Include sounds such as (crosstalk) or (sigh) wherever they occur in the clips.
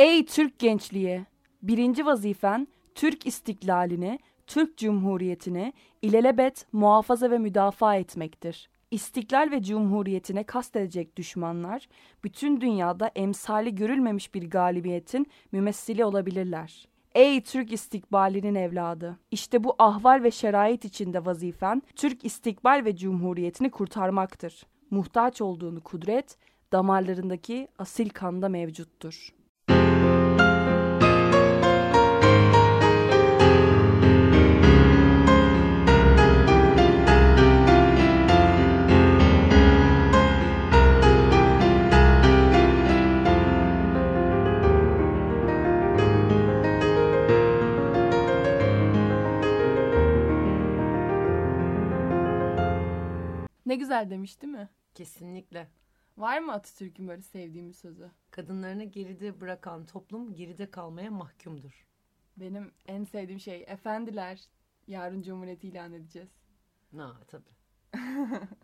Ey Türk gençliği! Birinci vazifen Türk istiklalini, Türk Cumhuriyeti'ni ilelebet muhafaza ve müdafaa etmektir. İstiklal ve Cumhuriyetine kastedecek düşmanlar, bütün dünyada emsali görülmemiş bir galibiyetin mümessili olabilirler. Ey Türk istikbalinin evladı! İşte bu ahval ve şerait içinde vazifen, Türk istikbal ve cumhuriyetini kurtarmaktır. Muhtaç olduğunu kudret, damarlarındaki asil kanda mevcuttur. Ne güzel demiş değil mi? Kesinlikle. Var mı Atatürk'ün böyle sevdiğim bir sözü? Kadınlarını geride bırakan toplum geride kalmaya mahkumdur. Benim en sevdiğim şey efendiler yarın cumhuriyeti ilan edeceğiz. Ha tabii. (laughs)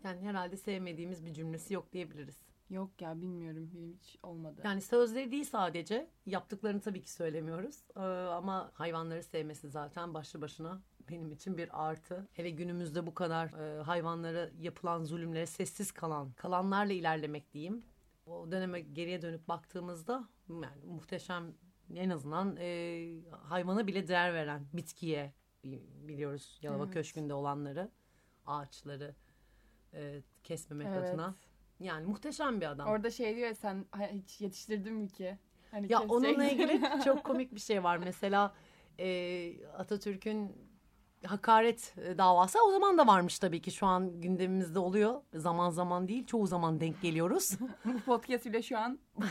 yani herhalde sevmediğimiz bir cümlesi yok diyebiliriz. Yok ya bilmiyorum benim hiç olmadı. Yani sözleri değil sadece yaptıklarını tabii ki söylemiyoruz. Ee, ama hayvanları sevmesi zaten başlı başına benim için bir artı. Hele günümüzde bu kadar e, hayvanlara yapılan zulümlere sessiz kalan, kalanlarla ilerlemek diyeyim. O döneme geriye dönüp baktığımızda yani muhteşem en azından e, hayvana bile değer veren bitkiye biliyoruz Yalova evet. Köşkü'nde olanları, ağaçları e, kesmemek evet. adına. Yani muhteşem bir adam. Orada şey diyor ya sen hiç yetiştirdin mi ki? Hani ya onunla ilgili (laughs) çok komik bir şey var. Mesela e, Atatürk'ün hakaret e, davası o zaman da varmış tabii ki şu an gündemimizde oluyor. Zaman zaman değil çoğu zaman denk geliyoruz. (laughs) Bu podcast bile şu an. (laughs)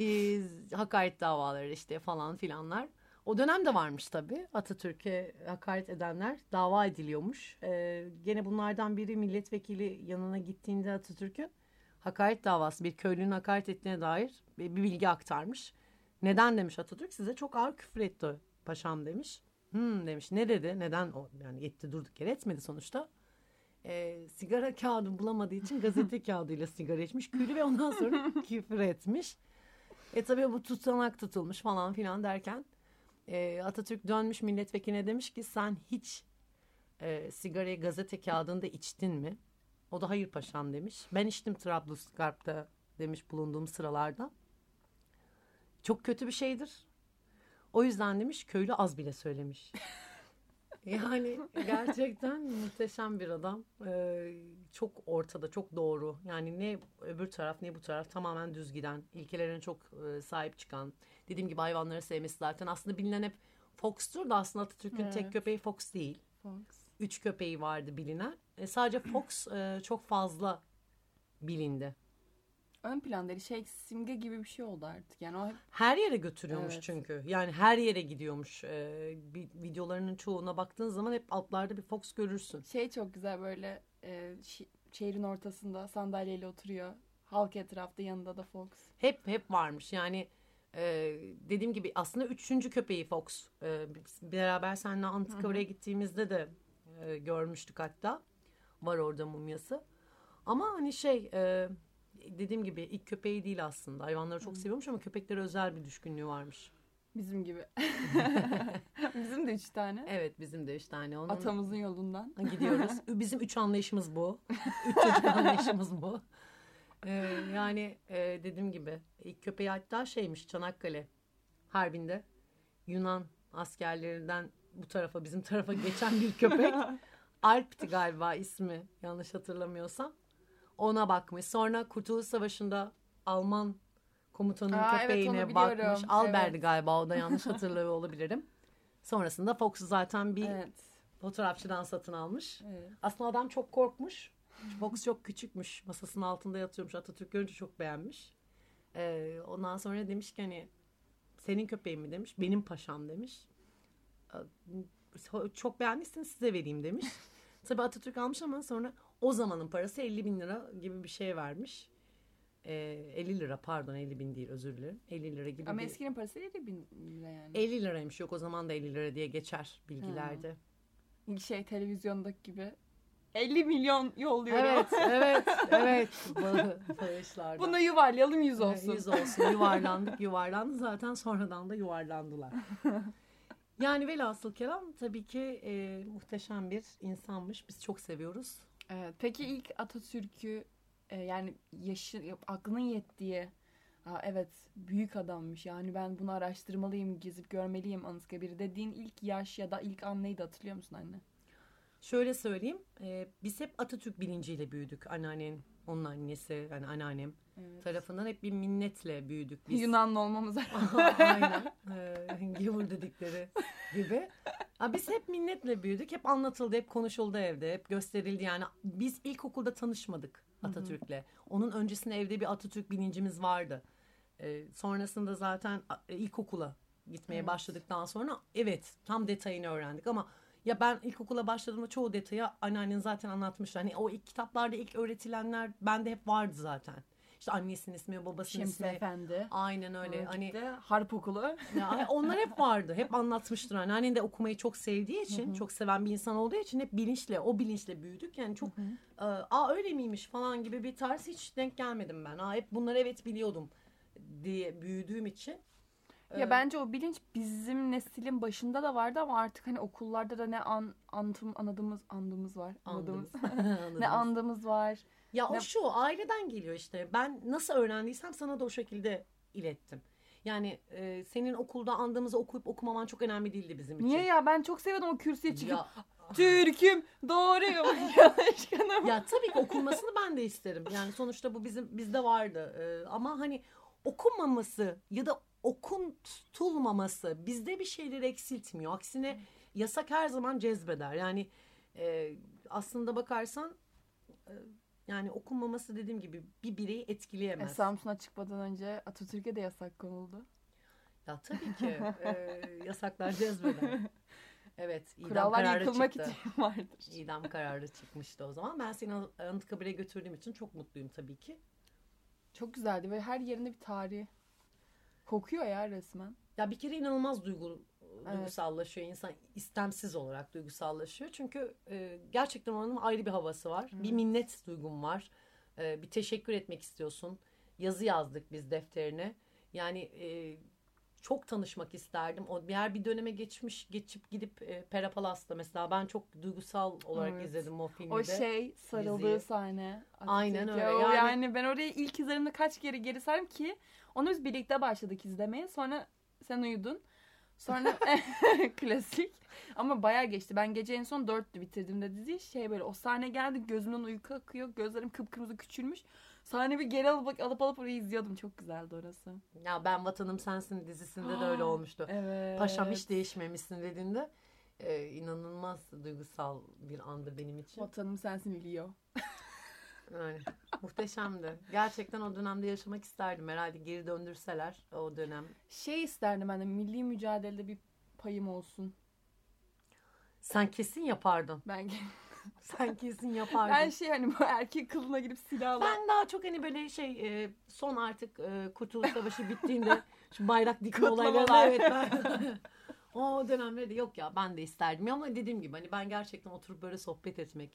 e, hakaret davaları işte falan filanlar. O dönemde varmış tabii Atatürk'e hakaret edenler dava ediliyormuş. Ee, gene bunlardan biri milletvekili yanına gittiğinde Atatürk'ün hakaret davası bir köylünün hakaret ettiğine dair bir bilgi aktarmış. Neden demiş Atatürk size çok ağır küfür etti paşam demiş. Hmm demiş ne dedi neden o yani yetti durduk yere etmedi sonuçta. Ee, sigara kağıdı bulamadığı için (laughs) gazete kağıdıyla sigara içmiş külü ve ondan sonra (laughs) küfür etmiş. E tabii bu tutanak tutulmuş falan filan derken e, Atatürk dönmüş milletvekiline demiş ki sen hiç e, sigarayı gazete kağıdında içtin mi? O da hayır paşam demiş. Ben içtim Trablusgarp'ta demiş bulunduğum sıralarda. Çok kötü bir şeydir. O yüzden demiş köylü az bile söylemiş. (laughs) yani gerçekten muhteşem bir adam. Ee, çok ortada, çok doğru. Yani ne öbür taraf ne bu taraf tamamen düz giden, ilkelerine çok e, sahip çıkan. Dediğim gibi hayvanları sevmesi zaten aslında bilinen hep Fox'tur da aslında Atatürk'ün evet. tek köpeği Fox değil. Fox. Üç köpeği vardı bilinen. E, sadece Fox e, çok fazla bilindi ön planda şey simge gibi bir şey oldu artık. Yani o her yere götürüyormuş evet. çünkü. Yani her yere gidiyormuş. Ee, bir, videolarının çoğuna baktığın zaman hep altlarda bir Fox görürsün. Şey çok güzel böyle e, şehrin ortasında sandalyeyle oturuyor. Halk etrafta yanında da Fox. Hep hep varmış. Yani e, dediğim gibi aslında üçüncü köpeği Fox. E, beraber seninle Antikova'ya gittiğimizde de e, görmüştük hatta. Var orada mumyası. Ama hani şey e, dediğim gibi ilk köpeği değil aslında. Hayvanları çok seviyormuş ama köpeklere özel bir düşkünlüğü varmış. Bizim gibi. (laughs) bizim de üç tane. Evet bizim de üç tane. Onun... Atamızın yolundan. Gidiyoruz. (laughs) Bizim üç anlayışımız bu. (laughs) üç çocuk anlayışımız bu. Ee, yani e, dediğim gibi ilk köpeği hatta şeymiş Çanakkale Harbi'nde Yunan askerlerinden bu tarafa bizim tarafa geçen bir köpek. Alp'ti galiba ismi yanlış hatırlamıyorsam ona bakmış. Sonra Kurtuluş Savaşı'nda Alman komutanın Aa, köpeğine evet, bakmış. Albert'di evet. galiba o da (laughs) yanlış hatırlıyor olabilirim. Sonrasında Fox'u zaten bir evet. fotoğrafçıdan satın almış. Evet. Aslında adam çok korkmuş. Fox çok küçükmüş. Masasının altında yatıyormuş. Atatürk görünce çok beğenmiş. Ee, ondan sonra demiş ki hani senin köpeğin mi demiş. Benim paşam demiş. Çok beğendiyseniz size vereyim demiş. (laughs) Tabii Atatürk almış ama sonra o zamanın parası 50 bin lira gibi bir şey vermiş. Ee, 50 lira pardon 50 bin değil özür dilerim. 50 lira gibi Ama bir... eskinin parası 50 bin lira yani. 50 liraymış yok o zaman da 50 lira diye geçer bilgilerde. Hmm. Şey televizyondaki gibi 50 milyon yolluyorum. Evet, (laughs) evet, evet. Ba- Bağışlardan. Bunu yuvarlayalım 100 Evet, olsun. Yüz olsun. Yuvarlandık, yuvarlandı. Zaten sonradan da yuvarlandılar. (laughs) Yani velhasıl kelam tabii ki e, muhteşem bir insanmış. Biz çok seviyoruz. Evet. Peki ilk Atatürk'ü e, yani yaşı aklının yettiği Aa, evet büyük adammış yani ben bunu araştırmalıyım gezip görmeliyim Anıtkabir'i dediğin ilk yaş ya da ilk an neydi hatırlıyor musun anne? Şöyle söyleyeyim. e, biz hep Atatürk bilinciyle büyüdük. Anneannen, onun annesi, yani anneannem Evet. tarafından hep bir minnetle büyüdük. Biz. (laughs) Yunanlı olmamıza. (laughs) Aynen. Ee, gavur dedikleri gibi. Ha, biz hep minnetle büyüdük. Hep anlatıldı, hep konuşuldu evde, hep gösterildi. Yani biz ilkokulda tanışmadık Atatürk'le. Onun öncesinde evde bir Atatürk bilincimiz vardı. Ee, sonrasında zaten ilkokula gitmeye Evet. başladıktan sonra evet tam detayını öğrendik ama ya ben ilkokula başladığımda çoğu detayı anneannen zaten anlatmıştı. Hani o ilk kitaplarda ilk öğretilenler bende hep vardı zaten. İşte annesinin ismi, babasının Şemsi ismi. Efendi. Aynen öyle. Hani harp okulu. ya, onlar hep vardı. Hep anlatmıştır. Hani annen de okumayı çok sevdiği için, çok seven bir insan olduğu için hep bilinçle, o bilinçle büyüdük. Yani çok e, aa öyle miymiş falan gibi bir tarz hiç denk gelmedim ben. Aa hep bunları evet biliyordum diye büyüdüğüm için. Ya e, bence o bilinç bizim neslin başında da vardı ama artık hani okullarda da ne an antım anadığımız andığımız var. Anladığımız. Anladınız. (laughs) ne andığımız var. Ya o Ne- şu aileden geliyor işte. Ben nasıl öğrendiysem sana da o şekilde ilettim. Yani e, senin okulda andığımızı okuyup okumaman çok önemli değildi bizim için. Niye ya ben çok seviyordum o kürsüye çıkıp Ya, Türk'üm doğruyum (laughs) yanlışkanım. ya tabii ki okunmasını ben de isterim. Yani sonuçta bu bizim bizde vardı. Ee, ama hani okunmaması ya da okuntulmaması bizde bir şeyleri eksiltmiyor. Aksine yasak her zaman cezbeder. Yani e, aslında bakarsan e, yani okunmaması dediğim gibi bir bireyi E, etkileyemez. Samsun'a çıkmadan önce Atatürk'e de yasak konuldu. Ya tabii ki e, (laughs) yasaklar cezbeder. Evet, idam Kurallar kararı yıkılmak çıktı. için vardır. İdam kararı çıkmıştı o zaman. Ben seni Anıtkabir'e götürdüğüm için çok mutluyum tabii ki. Çok güzeldi ve her yerinde bir tarih. Kokuyor ya resmen. Ya bir kere inanılmaz duygu, Evet. duygusallaşıyor insan istemsiz olarak duygusallaşıyor. Çünkü e, gerçekten onun ayrı bir havası var. Bir minnet duygum var. E, bir teşekkür etmek istiyorsun. Yazı yazdık biz defterine. Yani e, çok tanışmak isterdim. O diğer bir döneme geçmiş geçip gidip e, Pera Palas'ta mesela ben çok duygusal olarak Evet. izledim o filmi O şey sarıldığı diziyi. sahne. Aynen öyle. Yani- yani... ben oraya ilk izlerimde kaç kere geri sardım ki onu biz birlikte başladık izlemeye. Sonra sen uyudun. Sonra (laughs) klasik. Ama bayağı geçti. Ben gece en son dörttü bitirdiğimde diziyi. Şey böyle o sahne geldi gözümden uyku akıyor. Gözlerim kıpkırmızı küçülmüş. Sahne bir geri alıp alıp alıp orayı izliyordum. Çok güzeldi orası. Ya ben Vatanım Sensin dizisinde de öyle olmuştu. Evet. Paşam hiç değişmemişsin dediğinde e, inanılmaz duygusal bir andı benim için. Vatanım sensin biliyor. (laughs) Yani, muhteşemdi. Gerçekten o dönemde yaşamak isterdim. Herhalde geri döndürseler o dönem. Şey isterdim ben de milli mücadelede bir payım olsun. Sen kesin yapardın. Ben (laughs) Sen kesin yapardın. ben Ben, şey hani bu erkek kılına girip silahla daha çok hani böyle şey e, son artık e, Kurtuluş Savaşı bittiğinde (laughs) şu bayrak dikme olaylarında evet ben (laughs) o dönemlerde yok ya ben de isterdim ama dediğim gibi hani ben gerçekten oturup böyle sohbet etmek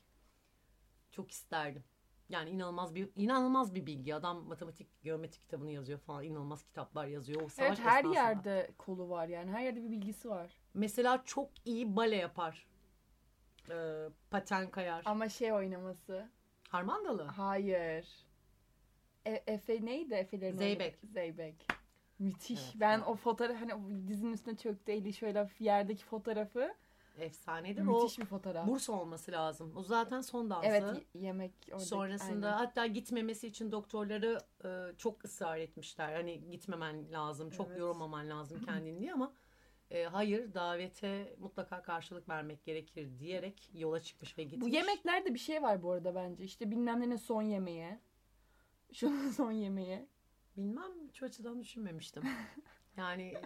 çok isterdim. Yani inanılmaz bir inanılmaz bir bilgi. Adam matematik, geometri kitabını yazıyor falan. inanılmaz kitaplar yazıyor. O savaş Evet her esnasında. yerde kolu var yani her yerde bir bilgisi var. Mesela çok iyi bale yapar. Ee, paten kayar. Ama şey oynaması. Harmandalı. Hayır. E- Efe neydi Efe'lerin Zeybek. oynadığı- Zeybek. Müthiş. Evet, ben evet. o fotoğrafı hani o dizinin üstüne çöktü eli şöyle yerdeki fotoğrafı. Efsanedir. Müthiş o bir fotoğraf. Bursa olması lazım. O zaten son dansı. evet yemek oradaki. Sonrasında aynen. hatta gitmemesi için doktorları e, çok ısrar etmişler. Hani gitmemen lazım, çok Evet. yormaman lazım (clears throat) kendini diye ama e, hayır davete mutlaka karşılık vermek gerekir diyerek yola çıkmış ve gitmiş. Bu yemeklerde bir şey var bu arada bence. İşte bilmem nenin son yemeği. (laughs) Şunun son yemeği. Bilmem hiç açıdan düşünmemiştim. (laughs) Yani e,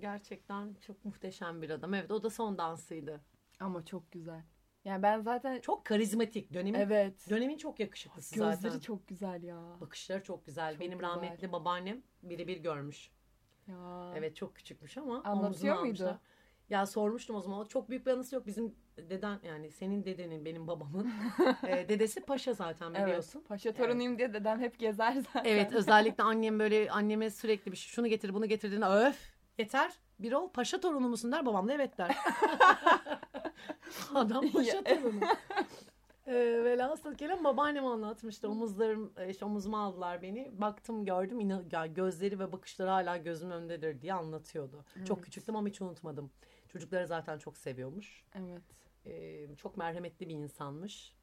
gerçekten çok muhteşem bir adam. Evet o da son dansıydı. Ama çok güzel. Yani ben zaten Çok karizmatik. Dönemin evet. dönemin çok yakışıklısı Gözleri zaten. çok güzel ya. Bakışları çok güzel. Çok Benim güzel. rahmetli babaannem birebir görmüş. Ya. Evet çok küçükmüş ama Anlatıyor muydu? almışlar. Ya sormuştum o zaman. Çok büyük bir anısı yok. Bizim deden yani senin dedenin benim babamın (laughs) e, dedesi paşa zaten biliyorsun. Evet, paşa torunuyum diye dedem hep gezer zaten. Evet özellikle annem böyle anneme sürekli bir şey, şunu getir bunu getir dediğinde öf yeter bir ol paşa torunu musun der babam da evet der. (laughs) Adam paşa torunu. Ee, velhasıl kelam babaannem anlatmıştı. Omuzlarım, işte omuzuma aldılar beni. Baktım gördüm. İnan, gözleri ve bakışları hala gözümün önündedir diye anlatıyordu. Çok Evet. küçüktüm ama hiç unutmadım. Çocukları zaten çok seviyormuş. Evet. Ee, çok merhametli bir insanmış.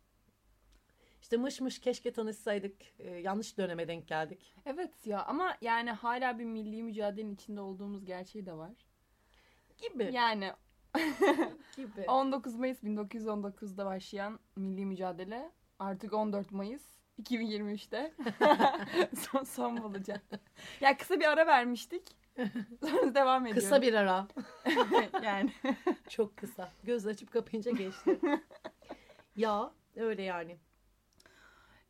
İşte mış mış keşke tanışsaydık. Ee, yanlış döneme denk geldik. Evet ya ama yani hala bir milli mücadelenin içinde olduğumuz gerçeği de var. Gibi. Yani (laughs) gibi. 19 Mayıs 1919'da başlayan milli mücadele artık 14 Mayıs 2023'te (laughs) son, son bulacak. Ya kısa bir ara vermiştik. (laughs) Sonra devam ediyoruz. Kısa bir ara. (laughs) yani. Çok kısa. Göz açıp kapayınca geçti. ya öyle yani.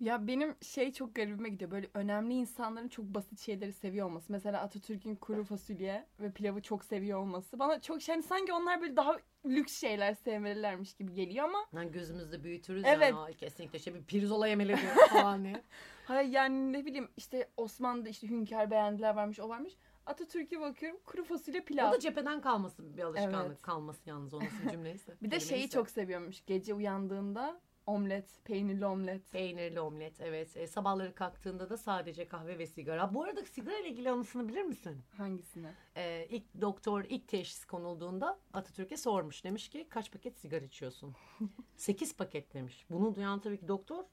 Ya benim şey çok garibime gidiyor. Böyle önemli insanların çok basit şeyleri seviyor olması. Mesela Atatürk'ün kuru fasulye ve pilavı çok seviyor olması. Bana çok yani sanki onlar böyle daha lüks şeyler sevmelilermiş gibi geliyor ama Yani gözümüzde büyütürüz Evet. yani. Ay, kesinlikle işte bir pirzola yemeli diyor falan (laughs) hayır yani ne bileyim işte Osmanlı'da işte hünkâr beğendiler varmış o varmış. Atatürk'e bakıyorum kuru fasulye pilav. O da cepheden kalması bir alışkanlık. Evet. Kalması yalnız o nasıl bir cümleyse. (laughs) bir de şeyi çok seviyormuş. Gece uyandığında omlet, peynirli omlet. Peynirli omlet evet. E, sabahları kalktığında da sadece kahve ve sigara. Bu arada sigara ile ilgili anısını bilir misin? Hangisini? E, ilk doktor ilk teşhis konulduğunda Atatürk'e sormuş. Demiş ki kaç paket sigara içiyorsun? (laughs) 8 paket demiş. Bunu duyan tabii ki doktor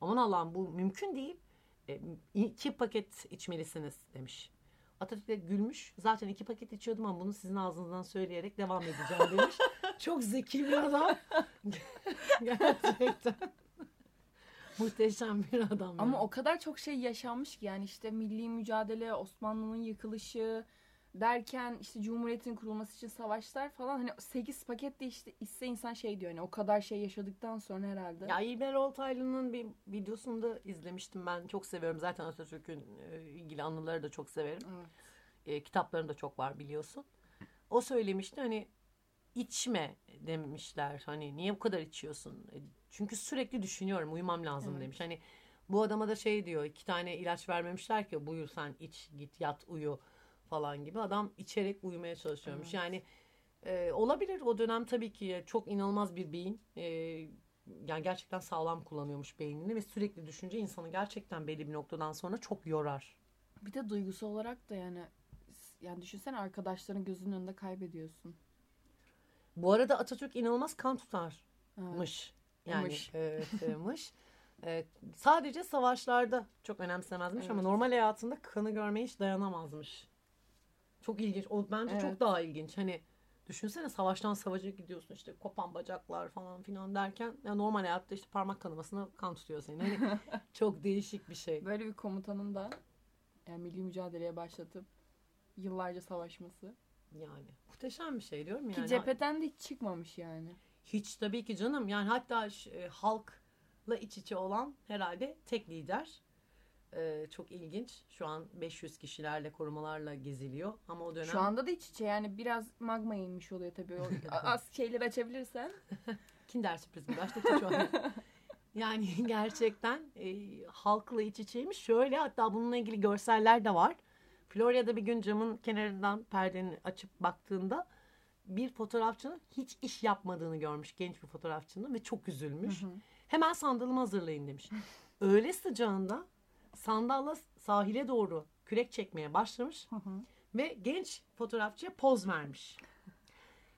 aman Allah'ım bu mümkün değil. E, iki paket içmelisiniz demiş. Atatürk de gülmüş. Zaten iki paket içiyordum ama bunu sizin ağzınızdan söyleyerek devam edeceğim demiş. (laughs) Çok zeki bir adam. (laughs) Gerçekten. Muhteşem bir adam. Ama yani. o kadar çok şey yaşanmış ki yani işte milli mücadele, Osmanlı'nın yıkılışı derken işte Cumhuriyet'in kurulması için savaşlar falan hani 8 paket de işte ise insan şey diyor hani o kadar şey yaşadıktan sonra herhalde. Ya İlber Ortaylı'nın bir videosunu da izlemiştim ben. Çok seviyorum. Zaten Atatürk'ün e, ilgili anıları da çok severim. Evet. E, kitaplarında çok var biliyorsun. O söylemişti hani içme demişler. Hani niye bu kadar içiyorsun? E, çünkü sürekli düşünüyorum. Uyumam lazım Evet. demiş. Hani bu adama da şey diyor. iki tane ilaç vermemişler ki buyur sen iç git yat uyu falan gibi. Adam içerek uyumaya çalışıyormuş. Evet. Yani e, olabilir o dönem tabii ki çok inanılmaz bir beyin. E, yani gerçekten sağlam kullanıyormuş beynini ve sürekli düşünce insanı gerçekten belli bir noktadan sonra çok yorar. Bir de duygusal olarak da yani yani düşünsene arkadaşların gözünün önünde kaybediyorsun. Bu arada Atatürk inanılmaz kan tutarmış. Evet. Yani Mış. evet, e, mış. (laughs) E, sadece savaşlarda çok önemsemezmiş ama Evet. normal hayatında kanı görmeye hiç dayanamazmış. Çok ilginç. O bence Evet. çok daha ilginç. Hani düşünsene savaştan savaşa gidiyorsun işte kopan bacaklar falan filan derken ya normal hayatta işte parmak kanamasına kan tutuyor seni. Hani (laughs) çok değişik bir şey. Böyle bir komutanın da yani milli mücadeleye başlatıp yıllarca savaşması. Yani muhteşem bir şey diyorum Ki yani. cepheden de hiç çıkmamış yani. Hiç tabii ki canım. Yani hatta e, halkla iç içe olan herhalde tek lider. E, çok ilginç. Şu an 500 kişilerle korumalarla geziliyor. Ama o dönem Şu anda da iç içe yani biraz magma inmiş oluyor tabii. O (laughs) az şeyleri açabilirsen. (laughs) Kinder sürpriz gibi açtıkça şu an. (laughs) Yani gerçekten e, halkla iç içeymiş. Şöyle hatta bununla ilgili görseller de var. Florya'da bir gün camın kenarından perdeni açıp baktığında bir fotoğrafçının hiç iş yapmadığını görmüş genç bir fotoğrafçının ve çok üzülmüş. Hemen sandalımı hazırlayın demiş. Öyle sıcağında sandalla sahile doğru kürek çekmeye başlamış ve genç fotoğrafçıya poz vermiş.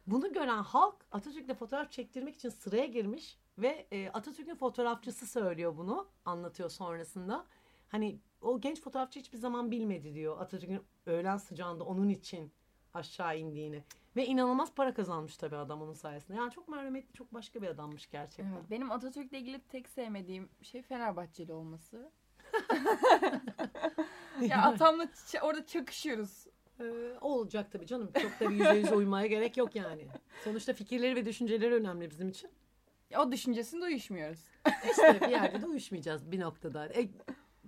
Bunu gören halk Atatürk'le fotoğraf çektirmek için sıraya girmiş ve e, Atatürk'ün fotoğrafçısı söylüyor bunu, anlatıyor sonrasında. Hani o genç fotoğrafçı hiçbir zaman bilmedi diyor Atatürk'ün öğlen sıcağında onun için aşağı indiğini. Ve inanılmaz para kazanmış tabii adam onun sayesinde. Yani çok merhametli, çok başka bir adammış gerçekten. Evet, benim Atatürk'le ilgili tek sevmediğim şey Fenerbahçeli olması. Ya (laughs) atamla ç- orada çakışıyoruz. Ee, olacak tabii canım. Çok da yüzde yüz uymaya gerek yok yani. Sonuçta fikirleri ve düşünceleri önemli bizim için. Ya o düşüncesinde uyuşmuyoruz. İşte bir yerde de uyuşmayacağız bir noktada. E,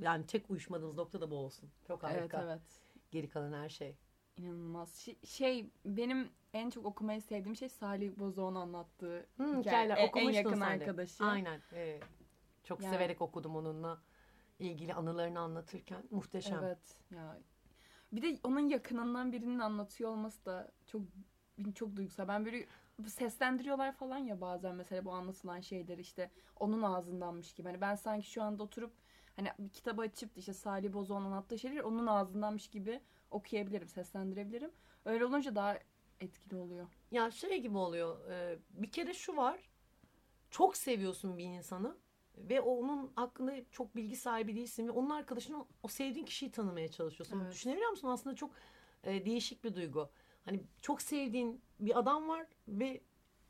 yani tek uyuşmadığımız nokta da bu olsun. Çok Evet harika. evet. Geri kalan her şey. İnanılmaz. Şey, şey benim en çok okumayı sevdiğim şey Salih Bozoğ'un anlattığı Hmm, hikaye. hikayeler E- en okumuştun yakın arkadaşı. Aynen. ee, çok Yani- severek okudum onunla ilgili anılarını anlatırken. Muhteşem. Evet ya. Bir de onun yakınından birinin anlatıyor olması da çok çok duygusal. Ben böyle seslendiriyorlar falan ya bazen mesela bu anlatılan şeyler işte onun ağzındanmış gibi. Hani ben sanki şu anda oturup hani bir kitabı açıp işte Salih Bozoğ'un anlattığı şeyleri onun ağzındanmış gibi okuyabilirim, seslendirebilirim. Öyle olunca daha etkili oluyor. Ya şey gibi oluyor. bir kere şu var. Çok seviyorsun bir insanı ve onun hakkında çok bilgi sahibi değilsin ve onun arkadaşını o sevdiğin kişiyi tanımaya çalışıyorsun. Evet. Düşünebiliyor musun? Aslında çok e, değişik bir duygu. Hani çok sevdiğin bir adam var ve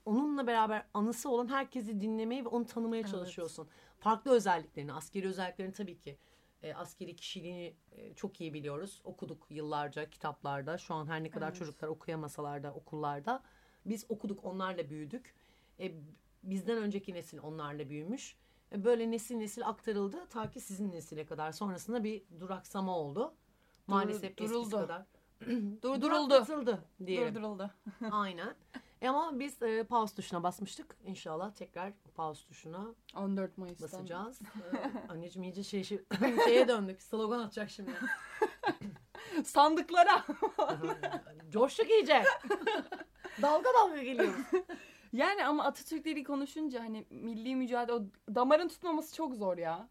onunla beraber anısı olan herkesi dinlemeye ve onu tanımaya Evet. çalışıyorsun. Farklı özelliklerini, askeri özelliklerini tabii ki e, askeri kişiliğini e, çok iyi biliyoruz. Okuduk yıllarca kitaplarda. Şu an her ne kadar Evet. çocuklar okuyamasalar da okullarda biz okuduk, onlarla büyüdük. E, bizden önceki nesil onlarla büyümüş. Böyle nesil nesil aktarıldı ta ki sizin nesile kadar. Sonrasında bir duraksama oldu. Maalesef eskisi duruldu. kadar. (clears throat) Durduruldu. Duraklatıldı diyelim. Durduruldu. (laughs) Aynen. E ama biz e, pause tuşuna basmıştık. İnşallah tekrar pause tuşuna 14 Mayıs'tan. basacağız. (laughs) Ee, anneciğim iyice şey, şey- (clears throat) şeye döndük. Slogan atacak şimdi. (laughs) Sandıklara. Coştuk iyice. dalga dalga geliyor. Yani ama Atatürk'leri konuşunca hani milli mücadele o damarın tutmaması çok zor ya.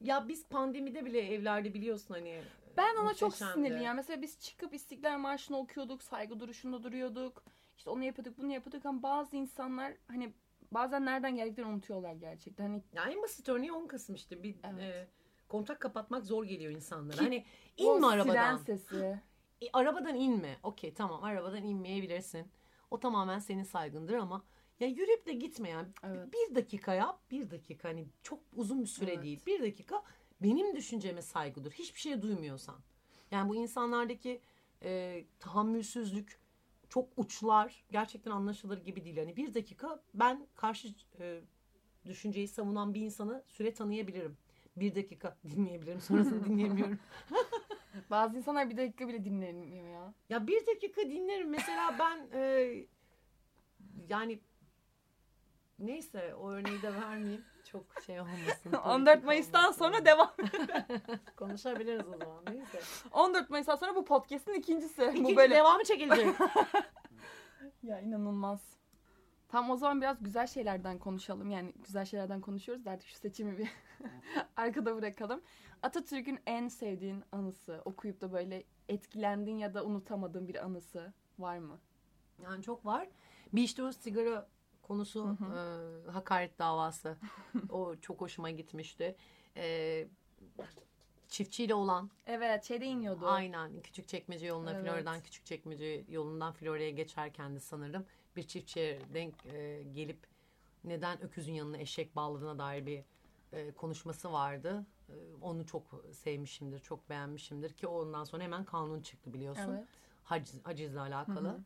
Ya biz pandemide bile evlerde biliyorsun hani. Ben ona çok sinirliyim. Yani mesela biz çıkıp İstiklal Marşı'nı okuyorduk, saygı duruşunda duruyorduk. İşte onu yapıyorduk, bunu yapıyorduk ama bazı insanlar hani bazen nereden geldiklerini unutuyorlar gerçekten. Hani Ya en basit örneği 10 Kasım işte. Bir Evet. e, kontak kapatmak zor geliyor insanlara. Ki hani o inme siren arabadan. sesi. E, arabadan inme. Okey tamam arabadan inmeyebilirsin. O tamamen senin saygındır ama ya yürüyüp de gitme yani. Evet. Bir dakika yap. Bir dakika hani çok uzun bir süre Evet. değil. Bir dakika benim düşünceme saygıdır. Hiçbir şey duymuyorsan. Yani bu insanlardaki e, tahammülsüzlük çok uçlar. Gerçekten anlaşılır gibi değil. Hani bir dakika ben karşı e, düşünceyi savunan bir insanı süre tanıyabilirim. Bir dakika (laughs) dinleyebilirim. Sonrasını (laughs) dinleyemiyorum. (laughs) Bazı insanlar bir dakika bile dinlemiyor ya. Ya bir dakika dinlerim. Mesela (laughs) ben e, yani neyse o örneği de vermeyeyim. Çok şey olmasın. 14 (laughs) politik Mayıs'tan olmasın. sonra devam. (laughs) konuşabiliriz o zaman. Neyse. 14 Mayıs'tan sonra bu podcast'in ikincisi. İkinci bu böyle. devamı çekilecek. Ya inanılmaz. Tam o zaman biraz güzel şeylerden konuşalım. Yani güzel şeylerden konuşuyoruz da artık şu seçimi bir (laughs) arkada bırakalım. Atatürk'ün en sevdiğin anısı, okuyup da böyle etkilendiğin ya da unutamadığın bir anısı var mı? Yani çok var. Bir işte o sigara konusu e, hakaret davası. (laughs) o çok hoşuma gitmişti. E, çiftçiyle olan Evet, şeyde iniyordu. Aynen. Küçük çekmece yoluna Evet. Florya'dan küçük çekmece yolundan Florya'ya geçerken de sanırım bir çiftçiye denk e, gelip neden öküzün yanına eşek bağladığına dair bir e, konuşması vardı. E, onu çok sevmişimdir, çok beğenmişimdir ki ondan sonra hemen kanun çıktı biliyorsun. Evet. Haciz, hacizle alakalı. Hı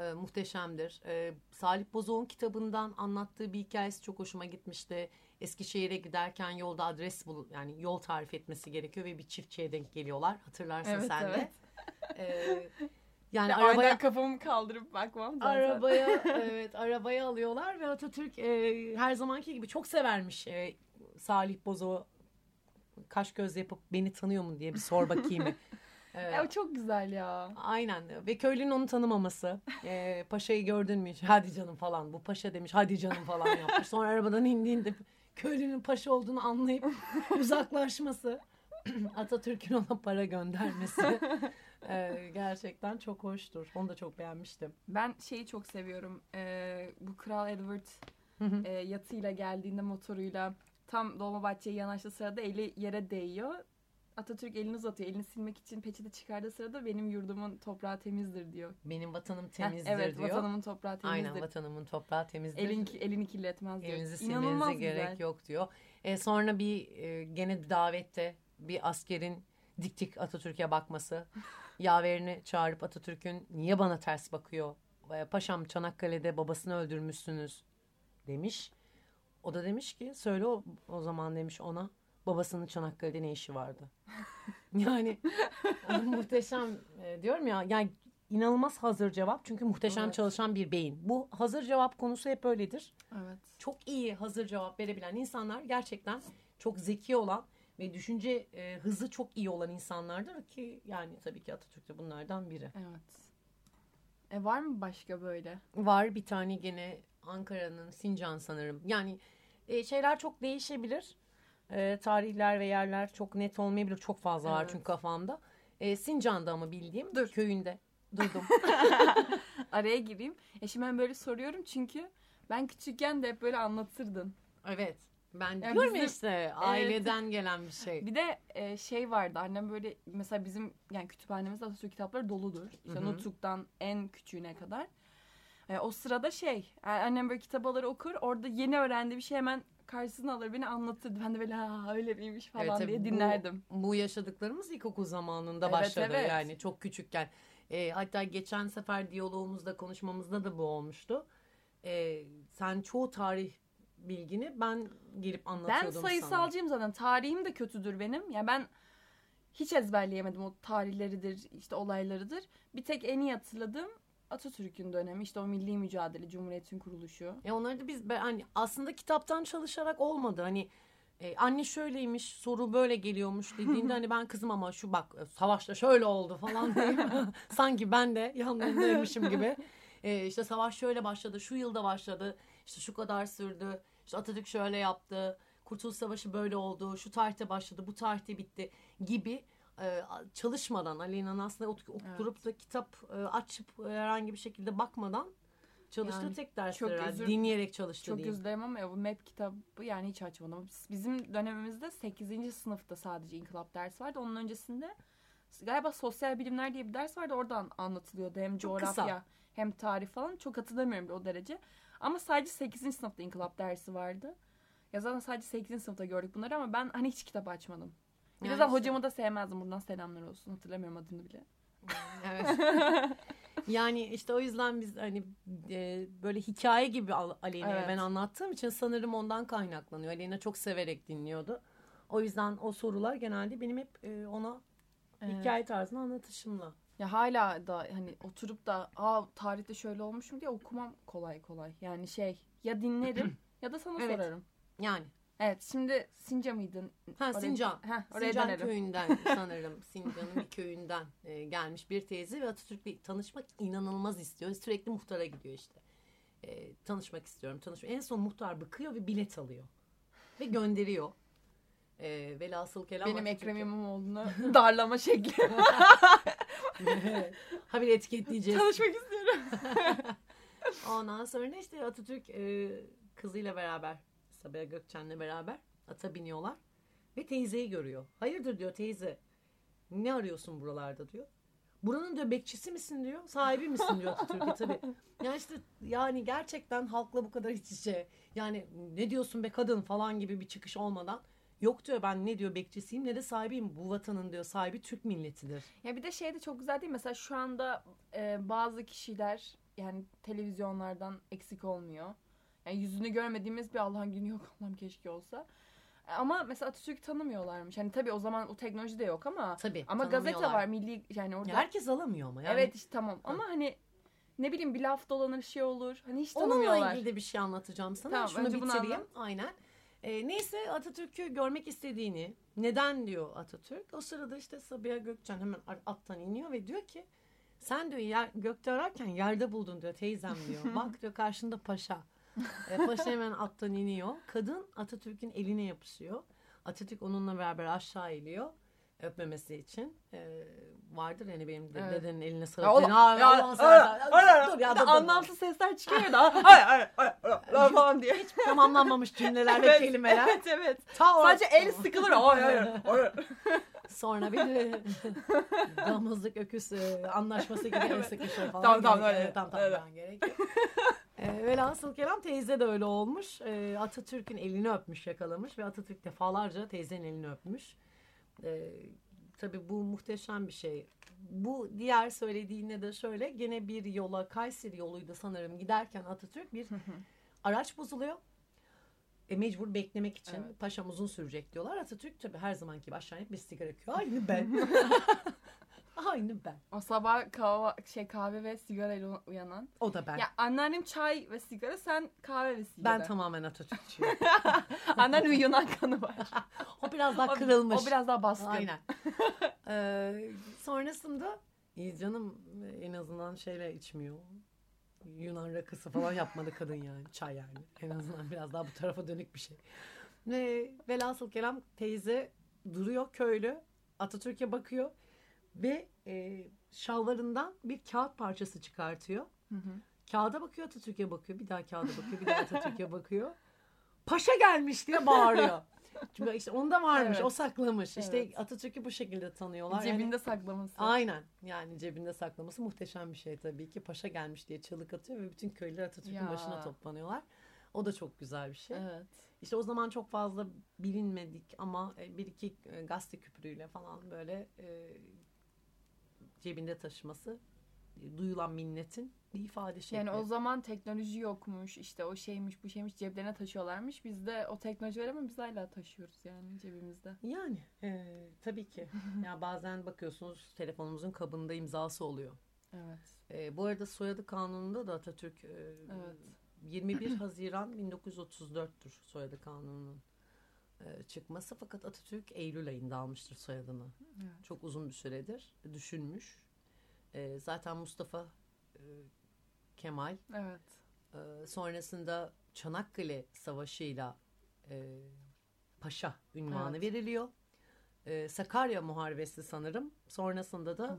E, muhteşemdir. E, Salih Bozok'un kitabından anlattığı bir hikayesi çok hoşuma gitmişti. Eskişehir'e giderken yolda adres bul yani yol tarif etmesi gerekiyor ve bir çiftçiye denk geliyorlar. Hatırlarsın Evet, sen evet. de. E, yani Ya arabaya kafamı kaldırıp bakmam zaten. arabaya (laughs) evet arabaya alıyorlar ve Atatürk e, her zamanki gibi çok severmiş e, Salih Bozok'u kaş göz yapıp beni tanıyor mu diye bir sor bakayım. (laughs) E, Ya çok güzel ya. Aynen ve köylünün onu tanımaması. Ee, paşayı gördün mü hiç? Hadi canım falan. Bu paşa demiş hadi canım falan yapmış. Sonra arabadan indiğinde köylünün paşa olduğunu anlayıp (laughs) uzaklaşması. (clears throat) Atatürk'ün ona para göndermesi. Ee, (laughs) gerçekten çok hoştur. Onu da çok beğenmiştim. Ben şeyi çok seviyorum. Ee, bu Kral Edward e, yatıyla geldiğinde motoruyla tam Dolmabahçe'ye yanaştığı sırada eli yere değiyor. Atatürk elini uzatıyor. Elini silmek için peçete çıkardığı sırada benim yurdumun toprağı temizdir diyor. Benim vatanım Heh, temizdir evet, diyor. vatanımın toprağı temizdir. Aynen vatanımın toprağı temizdir. Elin, elini kirletmez diyor. İnanılmaz silmenize güzel. gerek yok diyor. E, sonra bir e, gene davette bir askerin dik dik Atatürk'e bakması. yaverini çağırıp Atatürk'ün niye bana ters bakıyor? E, Paşam Çanakkale'de babasını öldürmüşsünüz demiş. O da demiş ki söyle o, o zaman demiş ona. babasının Çanakkale'de ne işi vardı? (laughs) yani (laughs) muhteşem e, diyorum ya yani inanılmaz hazır cevap çünkü muhteşem Evet. çalışan bir beyin. Bu hazır cevap konusu hep öyledir. Evet. Çok iyi hazır cevap verebilen insanlar gerçekten çok zeki olan ve düşünce e, hızı çok iyi olan insanlardır ki yani tabii ki Atatürk de bunlardan biri. Evet. E var mı başka böyle? Var bir tane gene Ankara'nın Sincan sanırım. Yani e, şeyler çok değişebilir. E, tarihler ve yerler çok net olmayabilir. Çok fazla var Evet. çünkü kafamda. E, Sincan'da ama bildiğim Dur. köyünde. Durdum. (laughs) Araya gireyim. E şimdi ben böyle soruyorum çünkü ben küçükken de hep böyle anlatırdın. evet. Ben Ya diyorum bizim- işte aileden gelen bir şey. Bir de e, şey vardı annem böyle mesela bizim yani kütüphanemizde Atatürk kitapları doludur. İşte. Nutuk'tan en küçüğüne kadar. E, o sırada şey a- annem böyle kitapları okur orada yeni öğrendiği bir şey hemen karşısına alır beni anlatırdı. Ben de böyle ha öyle miymiş falan Evet, diye bu- dinlerdim. Bu yaşadıklarımız ilkokul zamanında Evet, başladı evet. yani çok küçükken. E, hatta geçen sefer diyalogumuzda konuşmamızda da bu olmuştu. E, sen çoğu tarih bilgini ben gelip Ben anlatıyordum sana. sayısalcıyım zaten. Tarihim de kötüdür benim. Yani ben hiç ezberleyemedim o tarihleridir, işte olaylarıdır. Bir tek en iyi hatırladığım Atatürk'ün dönemi. işte o milli mücadele, Cumhuriyet'in kuruluşu. E onları da biz ben- hani aslında kitaptan çalışarak olmadı. Hani e, anne şöyleymiş, soru böyle geliyormuş dediğinde (laughs) hani ben kızım ama şu bak e, savaşta şöyle oldu falan diye. (laughs) Sanki ben de yanlarındaymışım gibi. E, işte savaş şöyle başladı, şu yılda başladı. işte şu kadar sürdü. İşte Atatürk şöyle yaptı. Kurtuluş Savaşı böyle oldu. Şu tarihte başladı, bu tarihte bitti gibi e, çalışmadan Aleyna'nın aslında ot- oturup da kitap e, açıp herhangi bir şekilde bakmadan çalıştığı Yani tek dersler çok herhalde. özür- dinleyerek çalıştı Çok üzüldüm ama ya bu map kitabı yani hiç açmadım. Biz- Bizim dönemimizde 8. sınıfta sadece inkılap dersi vardı. Onun öncesinde galiba sosyal bilimler diye bir ders vardı. Oradan anlatılıyordu. Hem Çok kısa. coğrafya hem tarih falan. Çok hatırlamıyorum o derece. Ama sadece 8. sınıfta inkılap dersi vardı. Ya zaten sadece 8. sınıfta gördük bunları ama ben hani hiç kitap açmadım. Bir de Yani zaten işte- hocamı da sevmezdim. Buradan selamlar olsun. Hatırlamıyorum adını bile. (laughs) Evet. yani işte o yüzden biz hani e, böyle hikaye gibi Al- Aleyna'ya Evet. ben anlattığım için sanırım ondan kaynaklanıyor. Aleyna çok severek dinliyordu. O yüzden o sorular genelde benim hep e, ona Evet. hikaye tarzında anlatışımla. Ya hala da hani oturup da aa tarihte şöyle olmuş mu diye okumam kolay kolay. Yani şey ya dinlerim (clears throat) ya da sana Evet. sorarım. Yani Evet şimdi Sinca mıydın? ha Oraya- Sincan. Heh, oraya Sincan dönelim. köyünden (laughs) sanırım Sincan'ın bir köyünden e, gelmiş bir teyze ve Atatürk'le tanışmak inanılmaz istiyor. Sürekli muhtara gidiyor işte. E, tanışmak istiyorum. Tanışmak. En son muhtar bıkıyor ve bilet alıyor. Ve gönderiyor. E, velhasıl kelam Benim Ekrem İmamoğlu'nu (laughs) darlama şekli. (laughs) ha bir etiketleyeceğiz. Tanışmak istiyorum. (laughs) Ondan sonra işte Atatürk e, kızıyla beraber Sabiha Gökçen'le beraber ata biniyorlar. Ve teyzeyi görüyor. Hayırdır diyor teyze. Ne arıyorsun buralarda diyor. Buranın diyor bekçisi misin diyor. Sahibi misin diyor Atatürk'e tabii. Yani işte yani gerçekten halkla bu kadar iç içe. Yani ne diyorsun be kadın falan gibi bir çıkış olmadan. Yok diyor ben ne diyor bekçisiyim ne de sahibiyim. Bu vatanın diyor sahibi Türk milletidir. Ya bir de şey de çok güzel değil? Mesela şu anda e, bazı kişiler yani televizyonlardan eksik olmuyor. Yani yüzünü görmediğimiz bir Allah'ın günü yok. (laughs) Allah'ım keşke olsa. E, Ama mesela Atatürk'ü tanımıyorlarmış. Hani tabii o zaman o teknoloji de yok ama Tabii. ama gazete var milli yani orada. Ya herkes alamıyor ama. Yani Evet işte tamam. Ama hani ne bileyim bir laf dolanır şey olur. Hani hiç Onunla tanımıyorlar. ilgili de bir şey anlatacağım sana. Tamam, Şunu bitireyim. anlat. Aynen. Ee, neyse Atatürk'ü görmek istediğini, neden diyor Atatürk. O sırada işte Sabiha Gökçen hemen attan iniyor ve diyor ki sen diyor yer, gökte ararken yerde buldun diyor teyzem diyor. (laughs) Bak diyor karşında paşa. Ee, paşa hemen attan iniyor. Kadın Atatürk'ün eline yapışıyor. Atatürk onunla beraber aşağı iniyor. Öpmemesi için. Ee, vardır yani benim de Evet. dedenin eline Ya sarıp. oğlum, "Aa, ya- Allah'ını Ay, seversen- ay, ay, Dur ya, dur, dur." anlamsız sesler çıkıyor da. Hayır hayır (laughs) falan diye. Tamamlanmamış cümleler ve kelimeler. Evet evet. Ta Sadece el sıkılır. Hayır hayır hayır. (laughs) Sonra bir de (laughs) damızlık öküz e, anlaşması gibi el sıkışır falan. Tamam, tamam, öyle. Tamam tamam, gerek yok. E, velhasıl kelam teyze de öyle olmuş. E, Atatürk'ün elini öpmüş yakalamış ve Atatürk defalarca teyzenin elini öpmüş. E, tabii bu muhteşem bir şey. Bu diğer söylediğine de şöyle gene bir yola Kayseri yoluydu sanırım giderken Atatürk bir araç bozuluyor. E, mecbur beklemek için Evet. paşam uzun sürecek diyorlar. Atatürk tabii her zamanki gibi aşağı inip bir sigara yakıyor. Aynı ben. (laughs) Aynı ben. O sabah kahve, şey kahve ve sigarayla uyanan. O da ben. Ya anneannem çay ve sigara, sen kahve ve sigara. ben tamamen Atatürkçüyüm. (laughs) Anneannem Yunan kanı var. (laughs) o biraz daha O- kırılmış. O biraz daha baskın. Aynen. (laughs) Ee, sonrasında iyi canım en azından şeyle içmiyor. Yunan rakısı falan yapmadı kadın yani. Çay yani. En azından biraz daha bu tarafa dönük bir şey. Ve velhasıl kelam teyze duruyor köylü. Atatürk'e bakıyor. Ve e, şalvarından bir kağıt parçası çıkartıyor. Hı hı. Kağıda bakıyor Atatürk'e bakıyor. Bir daha kağıda bakıyor. Bir daha Atatürk'e bakıyor. Paşa gelmiş diye bağırıyor. (laughs) Çünkü işte onda varmış. Evet. O saklamış. İşte Evet. Atatürk'ü bu şekilde tanıyorlar. Yani- Cebinde saklaması. Aynen. Yani cebinde saklaması muhteşem bir şey tabii ki. Paşa gelmiş diye çığlık atıyor ve bütün köylüler Atatürk'ün başına toplanıyorlar. O da çok güzel bir şey. Evet. İşte o zaman çok fazla bilinmedik ama e, bir iki e, gazete küpürüyle falan böyle e, cebinde taşıması e, duyulan minnetin bir ifade şekli. Yani o zaman teknoloji yokmuş. işte o şeymiş bu şeymiş ceplerine taşıyorlarmış. Biz de o teknoloji var ama biz hala taşıyoruz yani cebimizde. Yani e, tabii ki. (laughs) ya bazen bakıyorsunuz telefonumuzun kabında imzası oluyor. Evet. E, bu arada soyadı kanununda da Atatürk e, Evet. 21 Haziran 1934'tür soyadı kanununun çıkması. Fakat Atatürk Eylül ayında almıştır soyadını. Evet. Çok uzun bir süredir düşünmüş. E, zaten Mustafa e, Kemal Evet. e, sonrasında Çanakkale Savaşı'yla e, Paşa ünvanı Evet. veriliyor. E, Sakarya Muharebesi sanırım. Sonrasında Hı da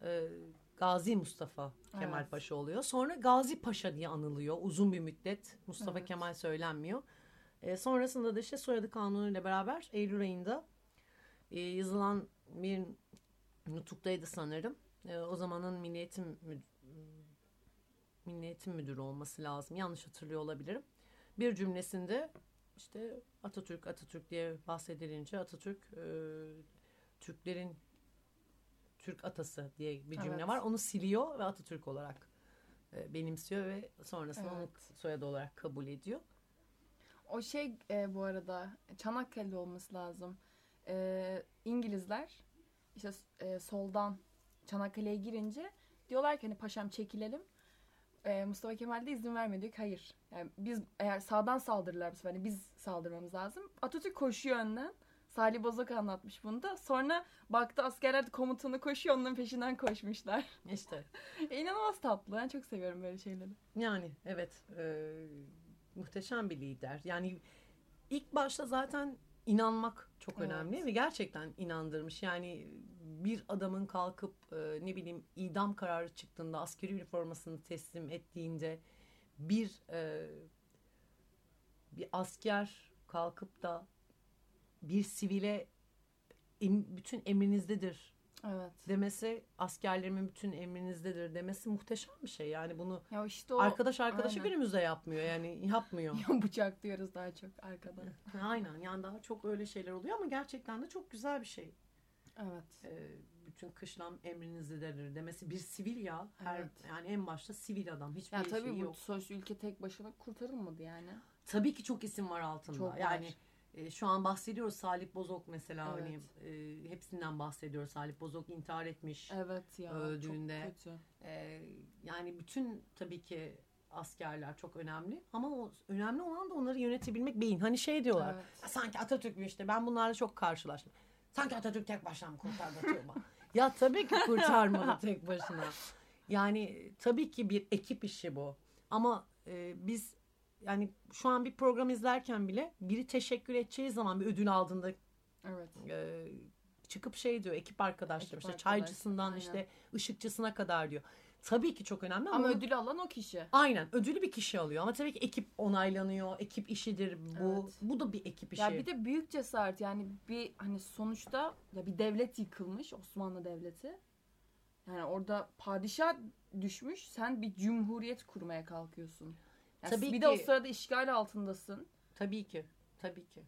hı. e, Gazi Mustafa Kemal Evet. Paşa oluyor. Sonra Gazi Paşa diye anılıyor uzun bir müddet. Mustafa Evet. Kemal söylenmiyor. E, sonrasında da işte soyadı kanunu ile beraber Eylül ayında e, yazılan bir nutuktaydı sanırım. E, o zamanın Milliyetin Mü- Milliyetin Müdürü olması lazım. Yanlış hatırlıyor olabilirim. Bir cümlesinde işte Atatürk Atatürk diye bahsedilince Atatürk e, Türklerin Türk atası diye bir cümle Evet. var. Onu siliyor ve Atatürk olarak e, benimsiyor ve sonrasında onu Evet. soyadı olarak kabul ediyor. O şey e, bu arada Çanakkale'de olması lazım. E, İngilizler işte e, soldan Çanakkale'ye girince diyorlar ki hani paşam çekilelim. E, Mustafa Kemal de izin vermiyor diyor ki hayır. Yani biz eğer sağdan saldırırlar bu sefer hani biz saldırmamız lazım. Atatürk koşuyor önden. Salih Bozok anlatmış bunu da. Sonra baktı askerler de komutanı koşuyor onların peşinden koşmuşlar. İşte E, (laughs) İnanılmaz tatlı. Ben çok seviyorum böyle şeyleri. yani evet e, muhteşem bir lider. Yani ilk başta zaten inanmak çok Evet. önemli ve gerçekten inandırmış. Yani bir adamın kalkıp e, ne bileyim idam kararı çıktığında askeri üniformasını teslim ettiğinde bir e, bir asker kalkıp da bir sivile em- bütün emrinizdedir Evet. demesi askerlerimin bütün emrinizdedir demesi muhteşem bir şey. Yani bunu Ya işte o arkadaş arkadaşı aynen. günümüzde yapmıyor yani yapmıyor. (laughs) bıçak diyoruz daha çok arkadan. (laughs) Aynen yani daha çok öyle şeyler oluyor ama gerçekten de çok güzel bir şey. Evet. Ee, bütün kışlam emrinizdedir demesi bir sivil ya. Her, Evet. Yani en başta sivil adam hiçbir Ya şey tabii bu yok. sonuçta ülke tek başına kurtarılmadı yani. Tabii ki çok isim var altında. Çok var. E, şu an bahsediyoruz Salih Bozok mesela Evet. hani e, hepsinden bahsediyoruz. Salih Bozok intihar etmiş. Evet ya. Öldüğünde- Çok kötü. Ee, yani bütün tabii ki askerler çok önemli ama o önemli olan da onları yönetebilmek beyin. Hani şey diyorlar. Evet. "Ya Sanki Atatürk mü işte ben bunlarla çok karşılaştım. Sanki Atatürk tek başına mı kurtardı Tuğba? (laughs) ya tabii ki kurtarmadı tek başına. Yani tabii ki bir ekip işi bu. Ama e, biz yani şu an bir program izlerken bile biri teşekkür edeceği zaman bir ödül aldığında Evet. e, çıkıp şey diyor ekip arkadaşlarım işte arkadaş, çaycısından aynen. işte ışıkçısına kadar diyor. Tabii ki çok önemli ama, Ama ödülü alan o kişi. aynen ödülü bir kişi alıyor ama tabii ki ekip onaylanıyor. Ekip işidir bu. Evet. Bu da bir ekip işi. Ya bir de büyük cesaret yani bir hani sonuçta ya bir devlet yıkılmış Osmanlı Devleti. Yani orada padişah düşmüş sen bir cumhuriyet kurmaya kalkıyorsun. Yani Tabii bir ki. de o sırada işgal altındasın. Tabii ki. Tabii ki.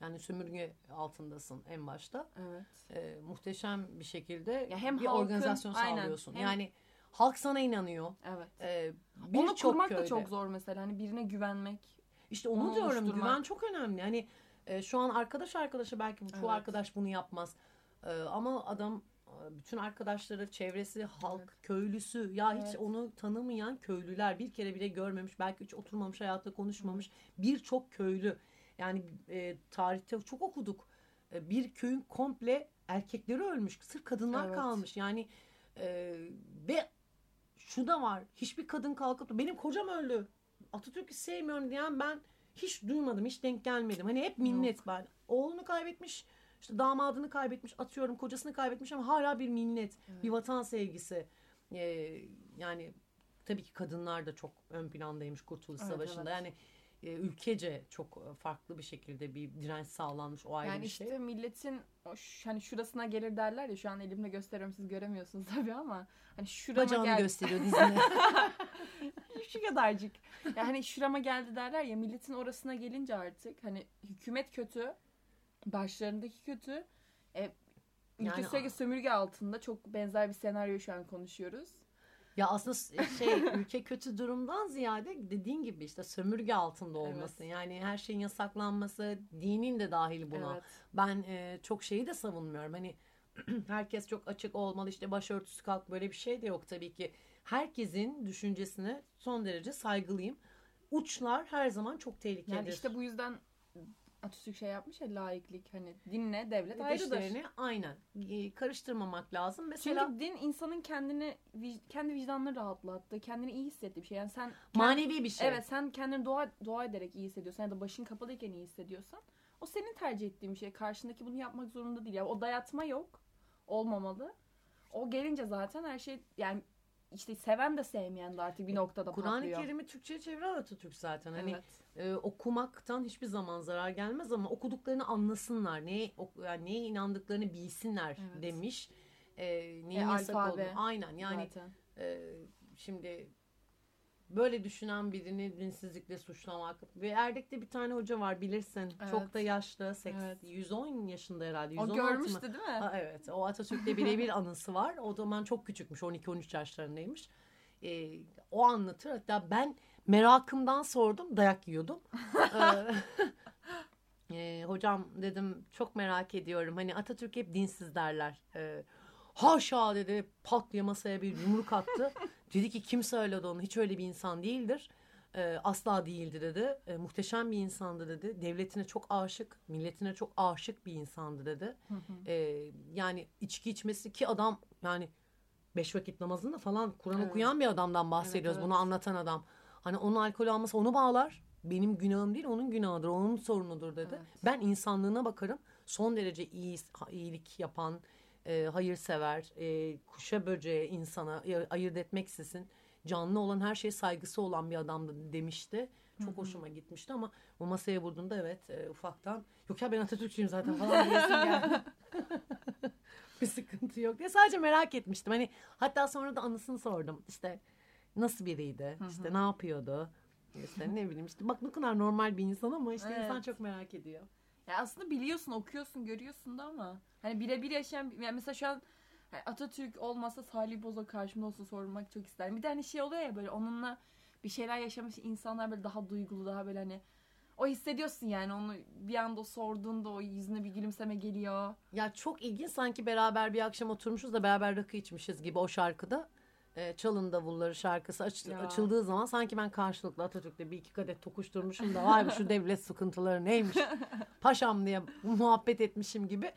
Yani sömürge altındasın en başta. Evet. Ee, muhteşem bir şekilde Ya hem bir halkın- organizasyon aynen, sağlıyorsun. hem- Yani halk sana inanıyor. Evet. Ee, Onu birçok kurmak da köyde- çok zor mesela. Hani birine güvenmek. İşte onu, Onu diyorum oluşturmak. güven çok önemli. Hani e, şu an arkadaş arkadaşa belki bu çoğu Evet. arkadaş bunu yapmaz. E, ama adam bütün arkadaşları, çevresi, halk, Evet. köylüsü ya hiç Evet. onu tanımayan köylüler bir kere bile görmemiş, belki hiç oturmamış, hayatta konuşmamış birçok köylü. Yani e, tarihte çok okuduk. E, bir köyün komple erkekleri ölmüş, sırf kadınlar Evet. kalmış. Yani e, ve şu da var. Hiçbir kadın kalkıp da benim kocam öldü. Atatürk'ü sevmiyorum diyen ben hiç duymadım, hiç denk gelmedim. Hani hep minnet ben. Oğlunu kaybetmiş, işte damadını kaybetmiş, atıyorum kocasını kaybetmiş ama hala bir minnet, bir vatan sevgisi. Ee, yani tabii ki kadınlar da çok ön plandaymış Kurtuluş Evet, Savaşı'nda. evet. Yani e, ülkece çok e, farklı bir şekilde bir direnç sağlanmış o ayrı Yani bir işte şey. milletin o ş- hani şurasına gelir derler ya şu an elimle gösteriyorum siz göremiyorsunuz (laughs) tabii ama hani şurama Bacağını gel gösteriyor (laughs) dizine. şu kadarcık. Ya hani şurama geldi derler ya milletin orasına gelince artık hani hükümet kötü, başlarındaki kötü. E, ülke Yani- sürekli sömürge altında çok benzer bir senaryo şu an konuşuyoruz. Ya aslında s- şey (laughs) ülke kötü durumdan ziyade dediğin gibi işte sömürge altında olması. Yani her şeyin yasaklanması, dinin de dahil buna. Evet. Ben e, çok şeyi de savunmuyorum. Hani (clears throat) herkes çok açık olmalı işte başörtüsü kalk böyle bir şey de yok tabii ki. Herkesin düşüncesine son derece saygılıyım. Uçlar her zaman çok tehlikelidir. Yani işte bu yüzden Atatürk şey yapmış ya laiklik hani dinle devlet ayrıdır. Aynen karıştırmamak lazım. Mesela Çünkü din insanın kendini kendi vicdanını rahatlattı, kendini iyi hissettiği bir şey. Yani sen manevi bir şey. Evet sen kendini dua, dua ederek iyi hissediyorsan ya da başın kapalıyken iyi hissediyorsan o senin tercih ettiğin bir şey. Karşındaki bunu yapmak zorunda değil. Yani o dayatma yok. Olmamalı. O gelince zaten her şey yani işte seven de sevmeyen de artık bir noktada Kur'an-ı patlıyor. Kerim'i Türkçe'ye çeviren Atatürk zaten. Hani Evet. e, okumaktan hiçbir zaman zarar gelmez ama okuduklarını anlasınlar. Neye, yani neye inandıklarını bilsinler Evet. demiş. E, neyin E, yasak alfabe olduğunu. Aynen yani zaten. e, şimdi böyle düşünen birini dinsizlikle suçlamak. Ve Erdek'te bir tane hoca var bilirsin. Evet. Çok da yaşlı. seks- Evet. 110 yaşında herhalde. O 116 mı? görmüştü değil mi? Ha, evet. O Atatürk'le birebir (laughs) anısı var. O zaman çok küçükmüş. 12-13 yaşlarındaymış. Ee, o anlatır. Hatta ben merakımdan sordum. Dayak yiyordum. (laughs) Ee, (laughs) e, hocam dedim çok merak ediyorum. Hani Atatürk hep dinsiz derler. Ee, haşa dedi pat diye masaya bir yumruk attı. (laughs) dedi ki kim söyledi onu? Hiç öyle bir insan değildir. Ee, asla değildi dedi. Ee, muhteşem bir insandı dedi. Devletine çok aşık, milletine çok aşık bir insandı dedi. Ee, yani içki içmesi ki adam yani beş vakit namazında falan Kur'an Evet. okuyan bir adamdan bahsediyoruz. Evet, Bunu evet. anlatan adam. Hani onun alkol alması onu bağlar. Benim günahım değil onun günahıdır. Onun sorunudur dedi. Evet. Ben insanlığına bakarım. Son derece iyi iyilik yapan, e, hayırsever, e, kuşa böceğe, insana ayırt etmeksizin canlı olan her şeye saygısı olan bir adamdı demişti. Çok hoşuma gitmişti ama o masaya vurduğunda evet e, ufaktan yok ya ben Atatürkçüyüm zaten falan diyesim geldi. (laughs) bir sıkıntı yok diye sadece merak etmiştim. Hani hatta sonra da anısını sordum. İşte nasıl biriydi? İşte ne yapıyordu? İşte ne bileyim işte bak ne kadar normal bir insan ama işte insan Evet. çok merak ediyor. Ya aslında biliyorsun, okuyorsun, görüyorsun da ama hani birebir yaşayan yani mesela şu an hani Atatürk olmasa Salih Bozo karşımda olsa sormak çok isterim. Bir de hani şey oluyor ya böyle onunla bir şeyler yaşamış insanlar böyle daha duygulu, daha böyle hani o hissediyorsun yani onu bir anda sorduğunda o yüzüne bir gülümseme geliyor. Ya çok ilginç sanki beraber bir akşam oturmuşuz da beraber rakı içmişiz gibi o şarkıda. Ee, Çalın Davulları şarkısı aç- Ya. açıldığı zaman sanki ben karşılıklı Atatürk'le bir iki kadeh tokuşturmuşum da vay be şu devlet sıkıntıları neymiş (laughs) paşam diye muhabbet etmişim gibi.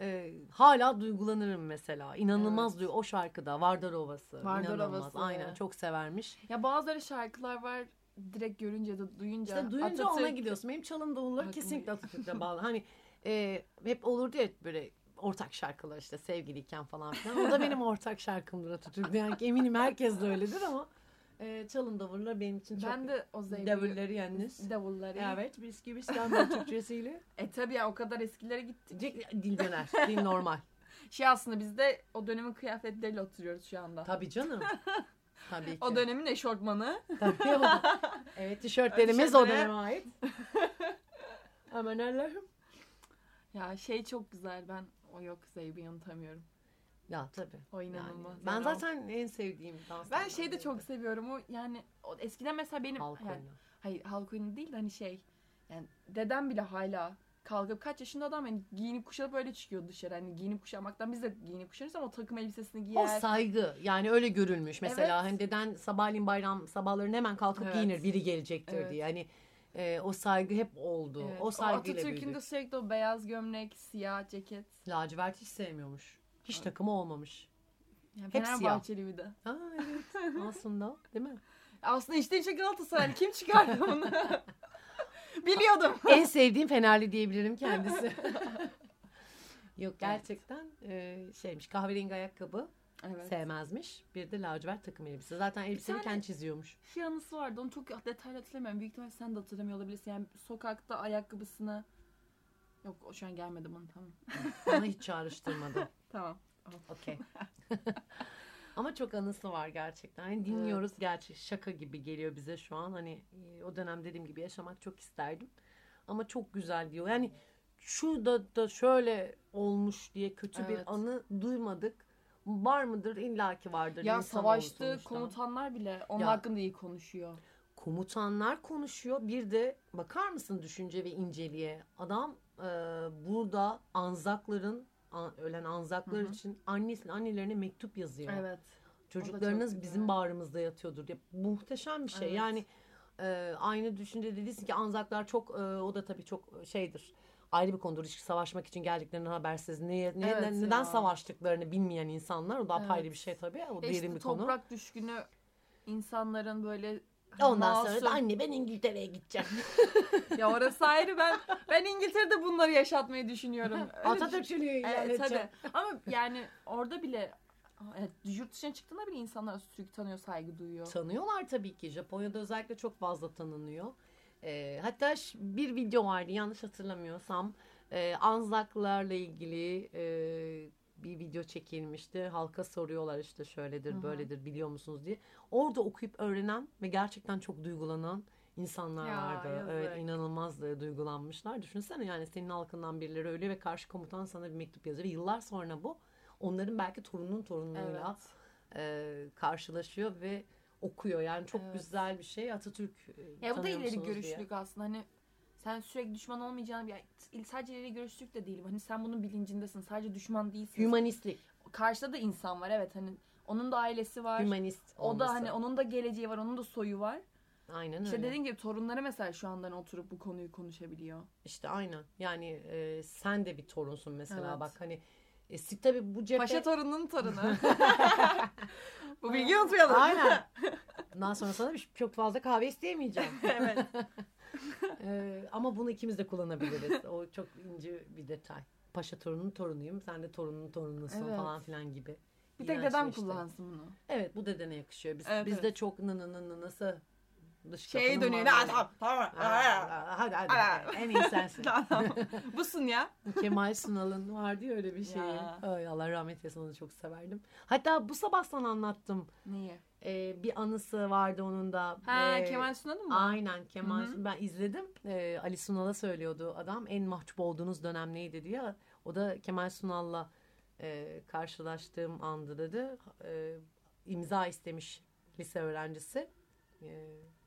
Ee, hala duygulanırım mesela. İnanılmaz Evet. diyor o şarkıda Vardar Ovası. Vardar İnanılmaz. Ovası. Aynen çok severmiş. Ya bazıları şarkılar var direkt görünce de duyunca. İşte duyunca ona Atatürk- gidiyorsun. Benim çalın davulları kesinlikle. Atatürk'le bağlı. Hani e, hep olurdu ya böyle ortak şarkılar işte sevgiliyken falan filan. O da benim ortak şarkımdır Atatürk. Yani eminim herkes de öyledir ama e, çalın davulları benim için çok Ben de o zevki. davulları yalnız. Davulları. Evet bisküvi İstanbul Türkçesiyle. E tabi ya o kadar eskilere gittik. Dil döner. Dil normal. Şey aslında biz de o dönemin kıyafetleriyle oturuyoruz şu anda. Tabii canım. Tabii ki. O dönemin eşortmanı. Tabii o. (laughs) Evet tişörtlerimiz o döneme ait. Aman Allah'ım. Ya şey çok güzel ben o yok Zeyb'i unutamıyorum. Ya tabii. O Yani inanılmaz. ben Yani o- zaten en sevdiğim dans. ben şeyi de çok seviyorum o yani o eskiden mesela benim Halk yani oyunu. hayır halk oyunu değil de hani şey yani dedem bile hala kalkıp kaç yaşında adam yani giyinip kuşanıp öyle çıkıyor dışarı. Hani giyinip kuşanmaktan biz de giyinip kuşanırız ama o takım elbisesini O giyer. saygı yani öyle görülmüş. Mesela Evet. hani deden sabahleyin bayram sabahların hemen kalkıp Evet. giyinir biri gelecektir Evet. diye. Hani e, o saygı hep oldu. Evet, O saygıyla Atatürk'ün de sürekli o beyaz gömlek, siyah ceket. Lacivert hiç sevmiyormuş. Hiç takımı olmamış. Yani Hep. Fenerbahçeli bir de. Aa, evet aslında değil mi? Aslında içten içe Galatasaray. Kim çıkardı bunu? (laughs) Biliyordum. en sevdiğim Fenerli diyebilirim kendisi. (laughs) Yok gerçekten e, şeymiş kahverengi ayakkabı Evet. sevmezmiş. Bir de lacivert takım elbise. Zaten elbiseni kendi çiziyormuş. Şey anısı vardı. Onu çok detaylı hatırlamıyorum. Büyük ihtimalle sen de hatırlamıyor olabilirsin. Yani sokakta ayakkabısını... Yok o şu an gelmedi bana tamam. Bana hiç çağrıştırmadı. (laughs) Tamam. Okey. (laughs) Ama çok anısı var gerçekten. Hani dinliyoruz gerçi şaka gibi geliyor bize şu an. Hani e, o dönem dediğim gibi yaşamak çok isterdim. Ama çok güzel diyor. Yani şu da, da şöyle olmuş diye kötü Evet. bir anı duymadık. Var mıdır? İlla ki vardır. Ya İnsanoğlu savaştığı komutanlar bile onun Ya. hakkında iyi konuşuyor. komutanlar konuşuyor. Bir de bakar mısın düşünce ve inceliğe? Adam e, burada Anzakların an- ölen Anzaklar Hı hı. için annesine annelerine mektup yazıyor. Evet. Çocuklarınız bizim bağrımızda yatıyordur diye. Muhteşem bir şey. Evet. Yani e, aynı düşünce değilsin ki Anzaklar çok e, o da tabii çok şeydir. Ayrı bir konudur. İşte savaşmak için geldiklerini habersiz. Neye, ne- Evet ne- neden ya. savaştıklarını bilmeyen insanlar. O da Evet. apayrı bir şey tabii. O derin işte bir konu. toprak düşkünü insanların böyle Ondan sonra da masum- anne ben İngiltere'ye gideceğim. (laughs) ya orası ayrı ben ben İngiltere'de bunları yaşatmayı düşünüyorum. Düşün- (laughs) Atatürkçülüğü Evet, edeceğim. tabii. Ama yani orada bile evet, yurt dışına çıktığında bile insanlar Atatürk'ü tanıyor, saygı duyuyor. Tanıyorlar tabii ki. Japonya'da özellikle çok fazla tanınıyor. Ee, hatta bir video vardı yanlış hatırlamıyorsam. Ee, Anzaklarla ilgili e, bir video çekilmişti. Halka soruyorlar işte şöyledir Hı hı. böyledir biliyor musunuz diye. Orada okuyup öğrenen ve gerçekten çok duygulanan insanlar Ya, vardı. yazık. Evet, inanılmaz da duygulanmışlar. Düşünsene yani senin halkından birileri ölüyor ve karşı komutan sana bir mektup yazıyor. Ve yıllar sonra bu onların belki torunun torunuyla Evet. e, karşılaşıyor ve okuyor. Yani çok Evet. güzel bir şey. Atatürk e, Ya bu da ileri musunuz diye. aslında hani sen sürekli düşman olmayacağını ya, sadece ileri görüşlülük de değil. Hani sen bunun bilincindesin. Sadece düşman değilsin. Hümanistlik. Karşıda da insan var evet hani onun da ailesi var. Hümanist o da olması. hani onun da geleceği var, onun da soyu var. Aynen İşte öyle. dediğin gibi torunları mesela şu andan oturup bu konuyu konuşabiliyor. İşte aynen. Yani e, sen de bir torunsun mesela. Evet. Bak hani e, tabii bu cephe... Paşa torununun torunu. (laughs) (laughs) bu bilgiyi unutmayalım. Aynen. (laughs) Bundan sonra sana çok fazla kahve isteyemeyeceğim. (laughs) evet. E, ama bunu ikimiz de kullanabiliriz. O çok ince bir detay. Paşa torunun torunuyum. Sen de torunun torunusun Evet. falan filan gibi. Bir tek dedem işte. kullansın bunu. Evet bu dedene yakışıyor. Biz, Evet, bizde evet. çok nı nı nı nı nısı dış Şeye dönüyor. var "Aa, böyle. tamam, tamam. Aa, Hadi hadi. En iyi sensin. (laughs) Tamam. Busun ya. (laughs) Kemal Sunal'ın vardı ya öyle bir şey. Ya. Ay Allah rahmet eylesin onu çok severdim. Hatta bu sabah sana anlattım. Neyi? Ee, bir anısı vardı onun da. Ha Ee, Kemal Sunal'ın mı? Aynen Kemal. Sunal. Ben izledim. Ee, Ali Sunal'a söylüyordu adam. En mahcup olduğunuz dönem neydi diye. O da Kemal Sunal'la e, karşılaştığım andı dedi. E, imza istemiş lise öğrencisi. E,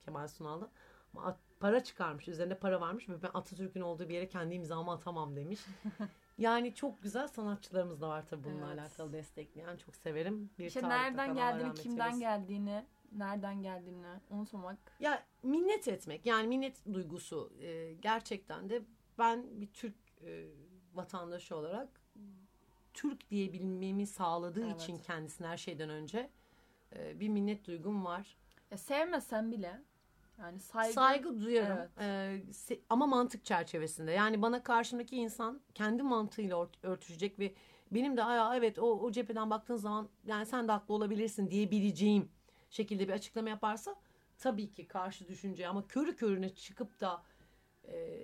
Kemal Sunal'da. Ama para çıkarmış. Üzerinde para varmış ve ben Atatürk'ün olduğu bir yere kendi imzamı atamam demiş. (laughs) yani çok güzel sanatçılarımız da var tabii bununla Evet. alakalı destekleyen. Çok severim. Bir İşte nereden geldiğini, kimden geldiğini, nereden geldiğini unutmamak. Ya minnet etmek yani minnet duygusu e, gerçekten de ben bir Türk e, vatandaşı olarak Türk diyebilmemi sağladığı Evet. için kendisine her şeyden önce e, bir minnet duygum var. Ya sevmesen bile yani saygı. Saygı duyarım Evet. E, se- ama mantık çerçevesinde. Yani bana karşımdaki insan kendi mantığıyla ört- örtüşecek ve benim de "Aa, evet o, o cepheden baktığın zaman yani sen de haklı olabilirsin diyebileceğim şekilde bir açıklama yaparsa tabii ki karşı düşünce ama körü körüne çıkıp da e,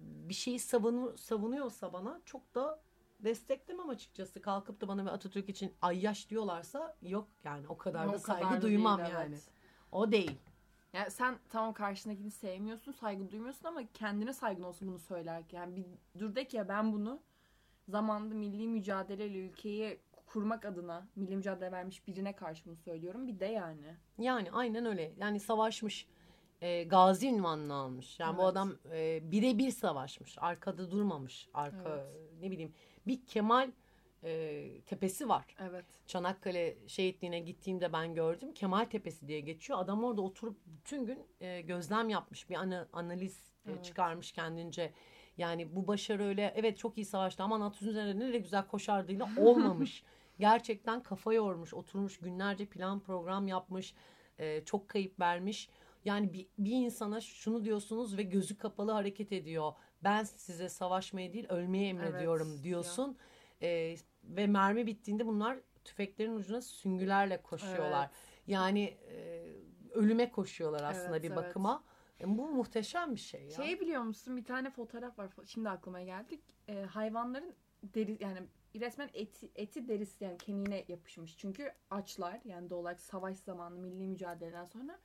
bir şeyi savunu, savunuyorsa bana çok da desteklemem açıkçası. Kalkıp da bana ve Atatürk için ayyaş diyorlarsa yok yani o kadar O da saygı kadar duymam değil, yani. evet. O değil. Yani sen tamam karşındakini sevmiyorsun, saygı duymuyorsun ama kendine saygın olsun bunu söylerken. Yani bir dur de ki ya ben bunu zamanında milli mücadeleyle ülkeyi kurmak adına milli mücadele vermiş birine karşı bunu söylüyorum. Bir de yani. Yani aynen öyle. Yani savaşmış e, gazi ünvanını almış. Yani bu Evet. adam e, birebir savaşmış. Arkada durmamış. Arka Evet. ne bileyim bir Kemal e, tepesi var. Evet. Çanakkale şehitliğine gittiğimde ben gördüm. Kemal Tepesi diye geçiyor. Adam orada oturup bütün gün e, gözlem yapmış. Bir ana, analiz e, Evet. çıkarmış kendince. Yani bu başarı öyle evet çok iyi savaştı ama Natuz üzerine ne güzel koşardığıyla (laughs) olmamış. Gerçekten kafa yormuş, oturmuş günlerce plan program yapmış. e, çok kayıp vermiş. Yani bir, bir insana şunu diyorsunuz ve gözü kapalı hareket ediyor. Ben size savaşmayı değil ölmeyi emrediyorum Evet, diyorsun. E, ve mermi bittiğinde bunlar tüfeklerin ucuna süngülerle koşuyorlar. Evet. Yani e, ölüme koşuyorlar aslında Evet, bir evet. bakıma. E, bu muhteşem bir şey ya. Şey biliyor musun bir tane fotoğraf var şimdi aklıma geldik. Ee, hayvanların deri yani resmen eti, eti derisi yani kemiğine yapışmış. Çünkü açlar yani doğal olarak savaş zamanı milli mücadeleden sonra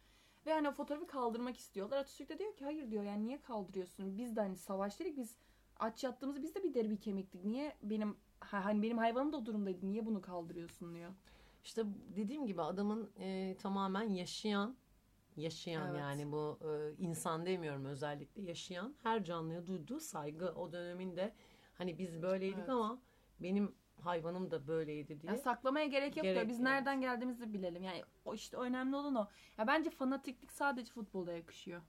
ve hani o fotoğrafı kaldırmak istiyorlar. Atatürk de diyor ki hayır diyor yani niye kaldırıyorsun? Biz de hani savaş dedik biz aç yattığımızda biz de bir deri bir kemiktik. Niye benim hani benim hayvanım da o durumdaydı. Niye bunu kaldırıyorsun diyor. İşte dediğim gibi adamın e, tamamen yaşayan yaşayan Evet. yani bu e, insan demiyorum özellikle yaşayan her canlıya duyduğu saygı o döneminde hani biz böyleydik Evet. ama benim hayvanım da böyleydi diye. Yani saklamaya gerek yok Gerek da biz yok. nereden geldiğimizi bilelim. Yani o işte önemli olan o. Ya bence fanatiklik sadece futbolda yakışıyor.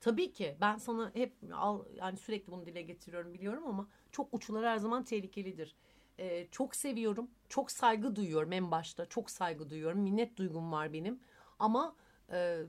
Tabii ki ben sana hep al yani sürekli bunu dile getiriyorum biliyorum ama çok uçlar her zaman tehlikelidir. Ee, çok seviyorum, çok saygı duyuyorum en başta. Çok saygı duyuyorum, minnet duygum var benim. Ama e,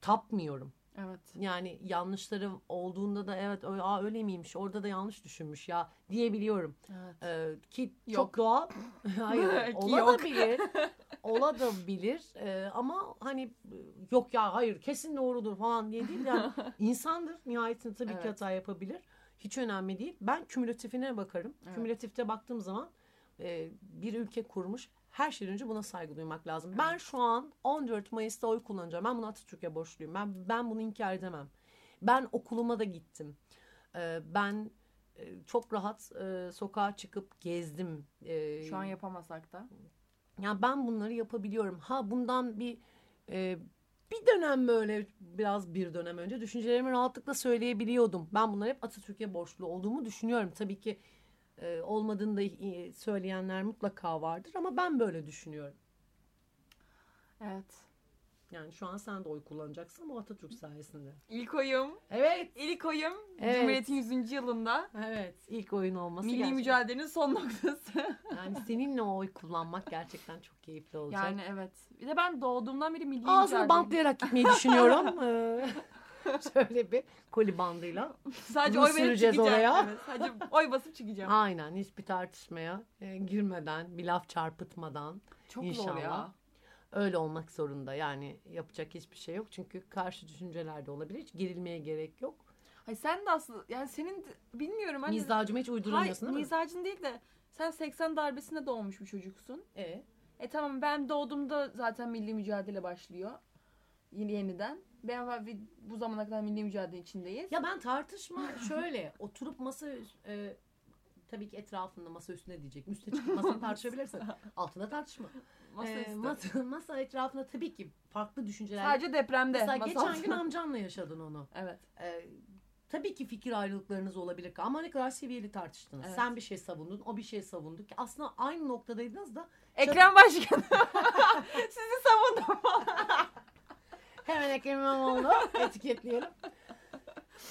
tapmıyorum. Evet. Yani yanlışları olduğunda da evet aa, öyle miymiş, orada da yanlış düşünmüş ya diyebiliyorum. Evet. Ee, ki Yok. çok doğal. (laughs) Hayır, Ki ola yok. da bilir. (laughs) Ola da bilir. Ee, ama hani e, yok ya hayır kesin doğrudur falan diye değil. Yani (laughs) insandır. Nihayetinde tabii ki Evet. hata yapabilir. Hiç önemli değil. Ben kümülatifine bakarım. Evet. Kümülatifte baktığım zaman e, bir ülke kurmuş. Her şeyden önce buna saygı duymak lazım. Ben şu an 14 Mayıs'ta oy kullanacağım. Ben bunu Atatürk'e borçluyum. Ben ben bunu inkar edemem. Ben okuluma da gittim. Ee, ben e, çok rahat e, sokağa çıkıp gezdim. Ee, Şu an yapamasak da. yani ben bunları yapabiliyorum. Ha bundan bir e, bir dönem böyle biraz bir dönem önce düşüncelerimi rahatlıkla söyleyebiliyordum. Ben bunları hep Atatürk'e borçlu olduğumu düşünüyorum. Tabii ki e, olmadığını da söyleyenler mutlaka vardır ama ben böyle düşünüyorum. Evet. Yani şu an sen de oy kullanacaksın ama Atatürk sayesinde. İlk oyum. Evet. İlk oyum Evet. Cumhuriyet'in 100. yılında. Evet. ilk oyun olması Milli gerçekten- mücadelenin son noktası. (laughs) Yani seninle oy kullanmak gerçekten çok keyifli olacak. yani evet. Bir de ben doğduğumdan beri milli Ağzını mücadele. bantlayarak gitmeyi düşünüyorum. (laughs) Ee, (laughs) Şöyle bir koli bandıyla. Sadece oy süreceğiz çıkacağım. oraya. Evet, sadece oy basıp çıkacağım. Aynen hiçbir tartışmaya e, girmeden, bir laf çarpıtmadan Çok zor inşallah. ya. Öyle olmak zorunda. Yani yapacak hiçbir şey yok. Çünkü karşı düşünceler de olabilir. Hiç gerilmeye gerek yok. Hayır sen de aslında yani senin de- bilmiyorum hani. Mizacımı hiç uyduramıyorsun Hayır, değil mi? mizacın değil de sen 80 darbesinde doğmuş bir çocuksun. E, E tamam ben doğduğumda zaten milli mücadele başlıyor. Yeni yeniden. Ben ve bu zamana kadar milli mücadele içindeyiz. Ya ben tartışma şöyle oturup masa e, tabii ki etrafında masa üstünde diyecek. Üstüne çıkıp masayı tartışabilirsin. (laughs) Altında tartışma. Masa üstü. masa, (laughs) masa etrafında tabii ki farklı düşünceler. Sadece depremde. Mesela masa geçen altı. gün amcanla yaşadın onu. Evet. Ee, tabii ki fikir ayrılıklarınız olabilir ama ne kadar seviyeli tartıştınız. Evet. Sen bir şey savundun, o bir şey savundu. Ki Aslında aynı noktadaydınız da Ekrem Başkanı. (laughs) Sizi savundum. (laughs) hemen Ekrem İmamoğlu etiketleyelim.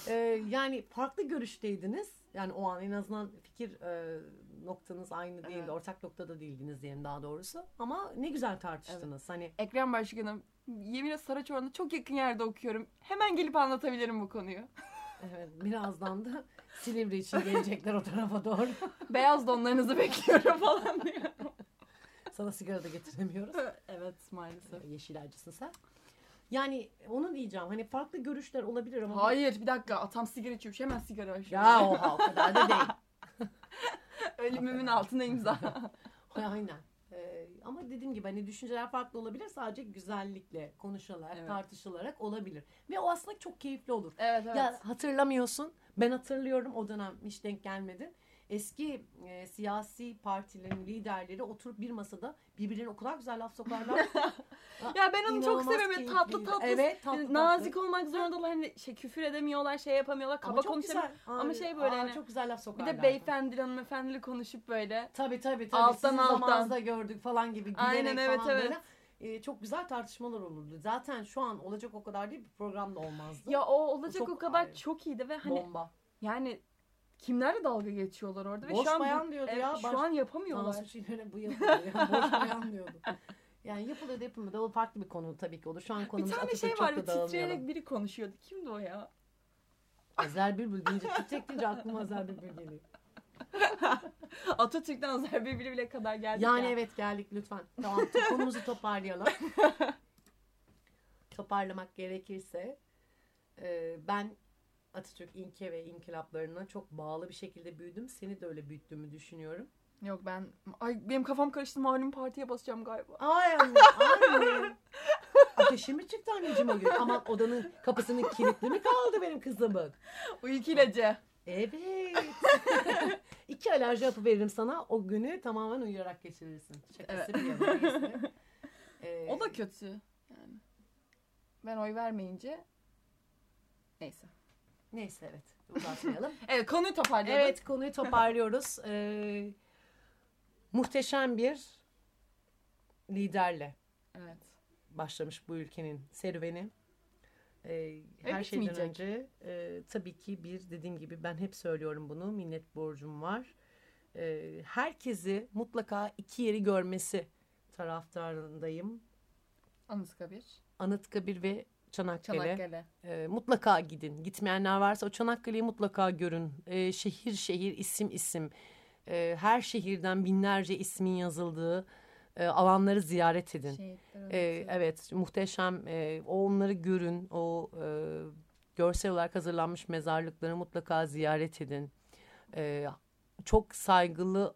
Ee, yani farklı görüşteydiniz. Yani o an en azından fikir e, noktanız aynı değildi. Evet. Ortak noktada değildiniz diyelim daha doğrusu. Ama ne güzel tartıştınız. Hani Ekrem Başkanım. Yemin ederim Saraçoğlu'nda çok yakın yerde okuyorum. Hemen gelip anlatabilirim bu konuyu. (laughs) evet birazdan da Silivri için gelecekler o tarafa doğru. (laughs) Beyaz donlarınızı bekliyorum falan diyor. (laughs) Sana sigara da getiremiyoruz. evet maalesef. Yeşil acısın sen. Yani onu diyeceğim. Hani farklı görüşler olabilir ama. Hayır bir dakika atam sigara içiyormuş hemen sigara başlıyor. Ya oha o kadar da değil. Ölümümün altına imza. (laughs) Aynen. Ee, ama dediğim gibi hani düşünceler farklı olabilir. Sadece güzellikle konuşularak, Evet. tartışılarak olabilir. Ve o aslında çok keyifli olur. evet evet. Ya hatırlamıyorsun. Ben hatırlıyorum o dönem hiç denk gelmedin. Eski e, siyasi partilerin liderleri oturup bir masada birbirlerine o kadar güzel laf sokarlar. (laughs) Ya ben onu çok seviyorum. Böyle tatlı keyifliydi. tatlı. Evet, tatlı Yani tatlı. nazik olmak zorundalar. Hani şey küfür edemiyorlar, şey yapamıyorlar, kaba konuşamıyorlar. güzel. Ama şey böyle aa, hani- çok güzel laf Bir sokarlar. de beyefendili hanımefendili konuşup böyle. Tabii tabii tabii. Alttan Sizin alttan. zamanınızda gördük falan gibi gülerek Aynen, evet, falan evet. böyle. e, çok güzel tartışmalar olurdu. Zaten şu an olacak o kadar değil bir program da olmazdı. Ya o olacak çok o kadar ayrı. çok iyiydi ve hani Bomba. yani kimlerle dalga geçiyorlar orada ve Boş şu an bu- bayan diyordu evet, ya. Şu Baş- an yapamıyorlar. Tansu bu yapılıyor. ya. Boş bayan diyordu. (laughs) Yani yapılıyor da yapılmıyor da o farklı bir konu tabii ki olur. Şu an Bir konumuz tane Atatürk şey çok vardı da dağılmayalım. titreyerek biri konuşuyordu. Kimdi o ya? Azer Bülbül deyince titrek deyince aklıma Azer Bülbül geliyor. (laughs) Atatürk'ten Azer Bülbül'e bile kadar geldik Yani ya. evet geldik lütfen. Tamam konumuzu toparlayalım. (laughs) Toparlamak gerekirse e, ben Atatürk ilke ve inkılaplarına çok bağlı bir şekilde büyüdüm. Seni de öyle büyüttüğümü düşünüyorum. Yok ben ay benim kafam karıştı malum partiye basacağım galiba. Ay anne, anne. (laughs) Ateşi mi çıktı anneciğim o gün? Aman odanın kapısının kilitli mi kaldı benim kızımın? Uyku ilacı. Evet. (laughs) İki alerji hapı veririm sana. O günü tamamen uyuyarak geçirirsin. Şakası bir yana. neyse. (laughs) Ee, O da kötü. Yani. Ben oy vermeyince neyse. Neyse evet. Uzatmayalım. (laughs) Evet konuyu toparlayalım. evet konuyu toparlıyoruz. (laughs) Ee, muhteşem bir liderle Evet. başlamış bu ülkenin serüveni. Ee, her şeyden bitmeyecek. önce e, tabii ki bir dediğim gibi ben hep söylüyorum bunu minnet borcum var. Ee, herkesi mutlaka iki yeri görmesi taraftarındayım. Anıtkabir. Anıtkabir ve Çanakkale. Çanakkale. Ee, mutlaka gidin. Gitmeyenler varsa o Çanakkale'yi mutlaka görün. Ee, şehir şehir, isim isim. Ee, her şehirden binlerce ismin yazıldığı e, alanları ziyaret edin. Anıtı. evet muhteşem. O onları görün. O e, görsel olarak hazırlanmış mezarlıkları mutlaka ziyaret edin. Ee, çok saygılı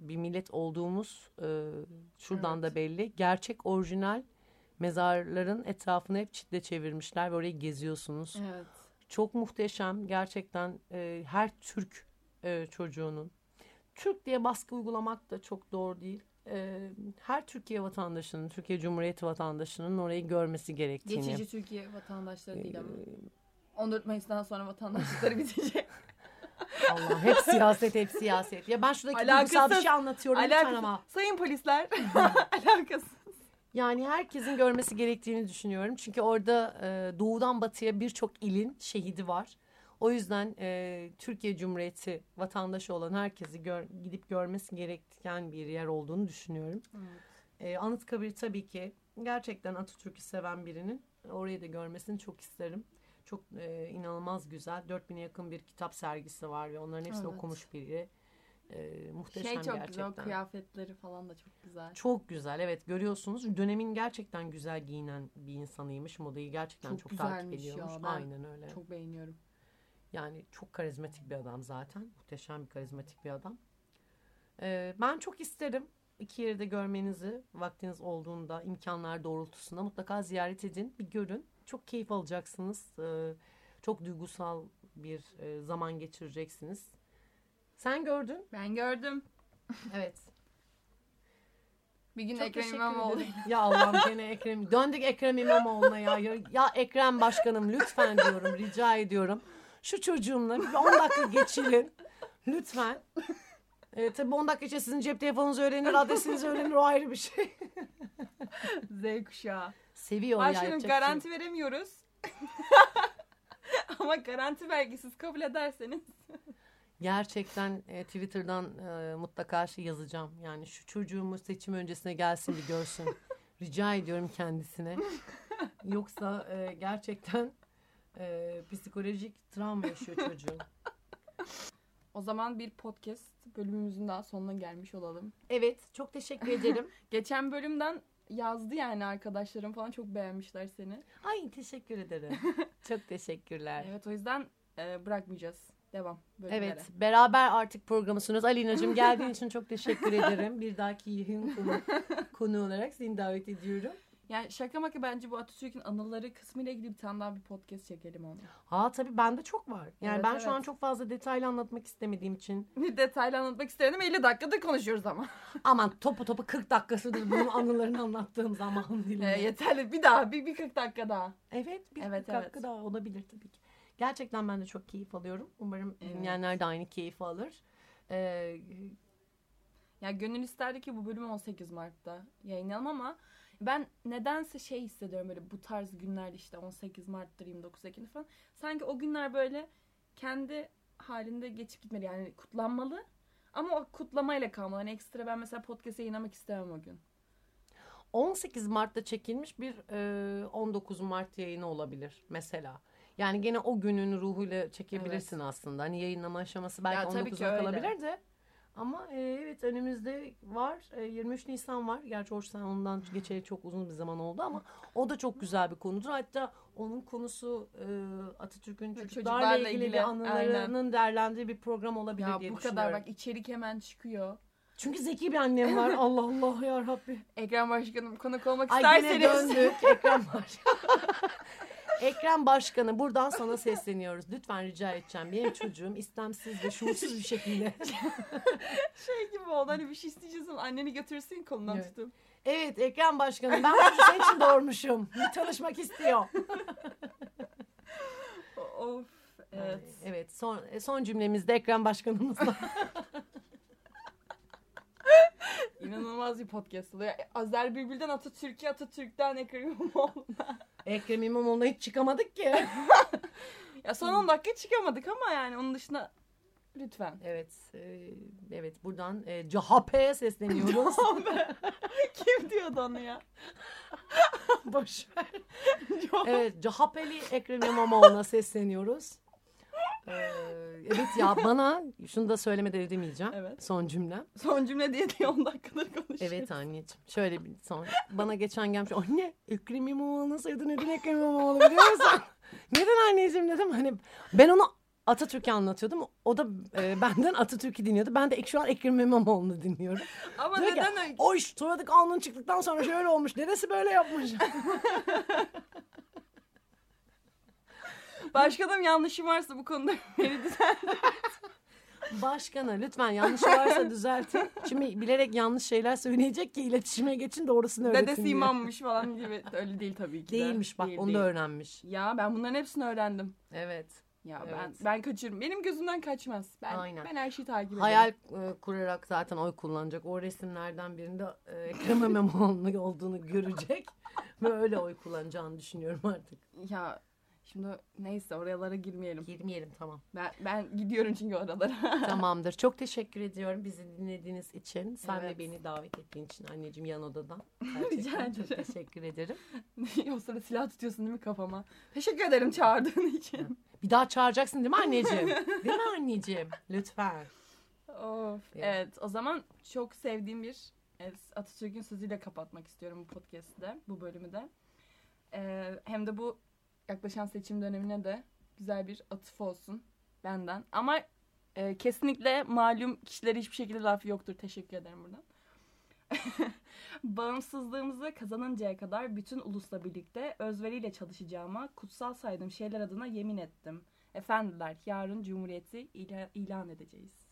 bir millet olduğumuz e, şuradan Evet. da belli. Gerçek orijinal mezarların etrafını hep çitle çevirmişler ve orayı geziyorsunuz. Evet. Çok muhteşem gerçekten e, her Türk e, çocuğunun. Türk diye baskı uygulamak da çok doğru değil. E, her Türkiye vatandaşının, Türkiye Cumhuriyeti vatandaşının orayı görmesi gerektiğini. Geçici Türkiye vatandaşları değil ama. Ee, 14 Mayıs'tan sonra vatandaşlıkları (laughs) bitecek. Allah hep siyaset hep siyaset. Ya ben şuradaki duygusal bir Alakasız. şey anlatıyorum lütfen Alakasız. ama. Sayın polisler. (laughs) Alakasız. Yani herkesin görmesi gerektiğini düşünüyorum. Çünkü orada e, doğudan batıya birçok ilin şehidi var. O yüzden e, Türkiye Cumhuriyeti vatandaşı olan herkesi gör, gidip görmesi gereken bir yer olduğunu düşünüyorum. E, Anıtkabir tabii ki gerçekten Atatürk'ü seven birinin orayı da görmesini çok isterim. Çok e, inanılmaz güzel. 4000'e yakın bir kitap sergisi var ve onların hepsini Evet. okumuş biri. E, muhteşem Şey çok gerçekten. güzel. Kıyafetleri falan da çok güzel. Çok güzel evet görüyorsunuz. Dönemin gerçekten güzel giyinen bir insanıymış. Modayı gerçekten çok, Çok takip ya, ediyormuş. ben aynen öyle. Çok beğeniyorum. yani çok karizmatik bir adam zaten. Muhteşem bir karizmatik bir adam. Ee, ben çok isterim iki yeri de görmenizi vaktiniz olduğunda imkanlar doğrultusunda mutlaka ziyaret edin. Bir görün. Çok keyif alacaksınız. Ee, çok duygusal bir e, zaman geçireceksiniz sen gördün Ben gördüm. (laughs) evet Bir gün Çok Ekrem İmamoğlu. Ya Allah'ım gene Ekrem. Döndük Ekrem İmamoğlu'na ya. ya. Ya Ekrem Başkanım lütfen diyorum. Rica ediyorum. Şu çocuğumla bir 10 dakika geçirin. Lütfen. Evet tabii 10 dakika içinde sizin cep telefonunuzu öğrenir, adresinizi öğrenir o ayrı bir şey. (laughs) Z kuşağı. Seviyor ya. Başkanım yapacak bir şey garanti veremiyoruz. (laughs) Ama garanti belgesiz kabul ederseniz. Gerçekten e, Twitter'dan e, mutlaka şey yazacağım. Yani şu çocuğumu seçim öncesine gelsin bir görsün. (laughs) Rica ediyorum kendisine. Yoksa e, gerçekten e, psikolojik travma yaşıyor çocuğum. (laughs) O zaman bir podcast bölümümüzün daha sonuna gelmiş olalım. Evet, çok teşekkür ederim. (laughs) Geçen bölümden yazdı yani arkadaşlarım falan çok beğenmişler seni. Ay teşekkür ederim. çok teşekkürler. Evet o yüzden e, bırakmayacağız. Devam. Bölümlere. Evet, beraber artık programı sunuyoruz. Alina'cığım geldiğin için çok teşekkür ederim. Bir dahaki yayın konu, (laughs) konu olarak seni davet ediyorum. Yani şaka maka bence bu Atatürk'ün anıları kısmıyla ilgili bir tane daha bir podcast çekelim onu. Ha tabii bende çok var. Yani Evet, ben şu an evet. çok fazla detaylı anlatmak istemediğim için. (laughs) Detaylı anlatmak istedim 50 dakikada konuşuyoruz ama. (laughs) Aman topu topu 40 dakikasıdır bunun anılarını anlattığım zaman Ee, dilimi. yeterli bir daha bir, bir 40 dakika daha. Evet bir Evet, 40 dakika evet. daha olabilir tabii ki. Gerçekten ben de çok keyif alıyorum. Umarım Evet. dinleyenler de aynı keyif alır. Ee, Ya gönül isterdi ki bu bölümü 18 Mart'ta yayınlayalım ama ben nedense şey hissediyorum böyle bu tarz günlerde işte 18 Mart'tır 29 Ekim falan. Sanki o günler böyle kendi halinde geçip gitmeli yani kutlanmalı. Ama o kutlamayla kalmalı. Hani ekstra ben mesela podcast yayınlamak istemem o gün. 18 Mart'ta çekilmiş bir e, 19 Mart yayını olabilir mesela. Yani gene o günün ruhuyla çekebilirsin aslında. Hani yayınlama aşaması belki Ya tabii ki 19'a öyle. kalabilir de. Ama e, evet önümüzde var. E, 23 Nisan var. Gerçi hoş sen ondan geçeli çok uzun bir zaman oldu ama o da çok güzel bir konudur. Hatta onun konusu e, Atatürk'ün çocuklarla, Çocuklarla ilgili, ilgili, anılarının değerlendiği bir program olabilir Ya diye bu düşünüyorum. kadar bak içerik hemen çıkıyor. Çünkü zeki bir annem var. (laughs) Allah Allah ya Rabbi. Ekran Başkanım konuk olmak Ay yine isterseniz. döndük (laughs) Ekrem Başkanı. Ekrem Başkanı buradan sana sesleniyoruz. Lütfen rica edeceğim. Benim çocuğum istemsiz ve şuursuz bir şekilde. (laughs) şey gibi oldu hani bir şey isteyeceğiz ama anneni götürürsün kolundan Evet. tutup. Evet Ekrem Başkanı ben bu senin için doğurmuşum. Bir tanışmak istiyor. (laughs) Of evet. Evet son, son cümlemizde Ekrem Başkanımızla. (laughs) (laughs) İnanılmaz bir podcast oluyor. Azer Bülbül'den Atatürk'e, Atatürk'ten Ekrem İmamoğlu'na. (laughs) Ekrem İmamoğlu'na hiç çıkamadık ki. (laughs) ya son 10 dakika çıkamadık ama yani onun dışında lütfen. Evet, e, evet buradan e, CHP'ye sesleniyoruz. Kim diyordu onu ya? Boş ver. Evet, CHP'li Ekrem İmamoğlu'na sesleniyoruz. Ee, evet ya bana şunu da söylemeden edemeyeceğim. Evet. Son cümlem. Son cümle diye diye 10 dakikadır konuşuyoruz. Evet anneciğim. Şöyle bir son. Bana geçen gelmiş. Anne Ekrem İmamoğlu'na sevdi. Neden Ekrem İmamoğlu biliyor musun? (laughs) Neden anneciğim dedim. Hani ben onu Atatürk'ü anlatıyordum. O da e, benden Atatürk'ü dinliyordu. Ben de şu an Ekrem İmamoğlu'nu dinliyorum. Ama Diyor ki, neden öyle? O iş Turadık alnın çıktıktan sonra şöyle olmuş. Neresi böyle yapmış? (laughs) Başkanım yanlışım varsa bu konuda (laughs) beni düzen. Başkana lütfen yanlış varsa düzeltin. Şimdi bilerek yanlış şeyler söyleyecek ki iletişime geçin doğrusunu öğretin Dedesi diye. imammış falan gibi. Öyle değil tabii ki de. Değilmiş bak Değil, onu değil. da öğrenmiş. Ya ben bunların hepsini öğrendim. Evet. Ya Evet. ben ben kaçırırım. Benim gözümden kaçmaz. Ben Aynen. ben her şeyi takip ederim. Hayal e, kurarak zaten oy kullanacak. O resimlerden birinde e, Ekrem İmamoğlu'nun olduğunu görecek. Ve öyle oy kullanacağını düşünüyorum artık. Ya şimdi neyse oralara girmeyelim. Girmeyelim tamam. Ben ben gidiyorum çünkü oralara. (laughs) Tamamdır. Çok teşekkür ediyorum bizi dinlediğiniz için. Sen Evet. ve beni davet ettiğin için anneciğim yan odadan. (laughs) Rica Gerçekten çok ederim. teşekkür ederim. (laughs) o sırada silah tutuyorsun değil mi kafama? Teşekkür ederim çağırdığın için. Bir daha çağıracaksın değil mi anneciğim? Değil mi anneciğim? Lütfen. Of. Evet. Evet o zaman çok sevdiğim bir Atatürk'ün sözüyle kapatmak istiyorum bu podcast'ı da, bu bölümü de. Ee, hem de bu yaklaşan seçim dönemine de güzel bir atıf olsun benden. Ama e, kesinlikle malum kişilere hiçbir şekilde laf yoktur. Teşekkür ederim buradan. (laughs) Bağımsızlığımızı kazanıncaya kadar bütün ulusla birlikte özveriyle çalışacağıma kutsal saydığım şeyler adına yemin ettim. Efendiler yarın Cumhuriyeti ila- ilan edeceğiz.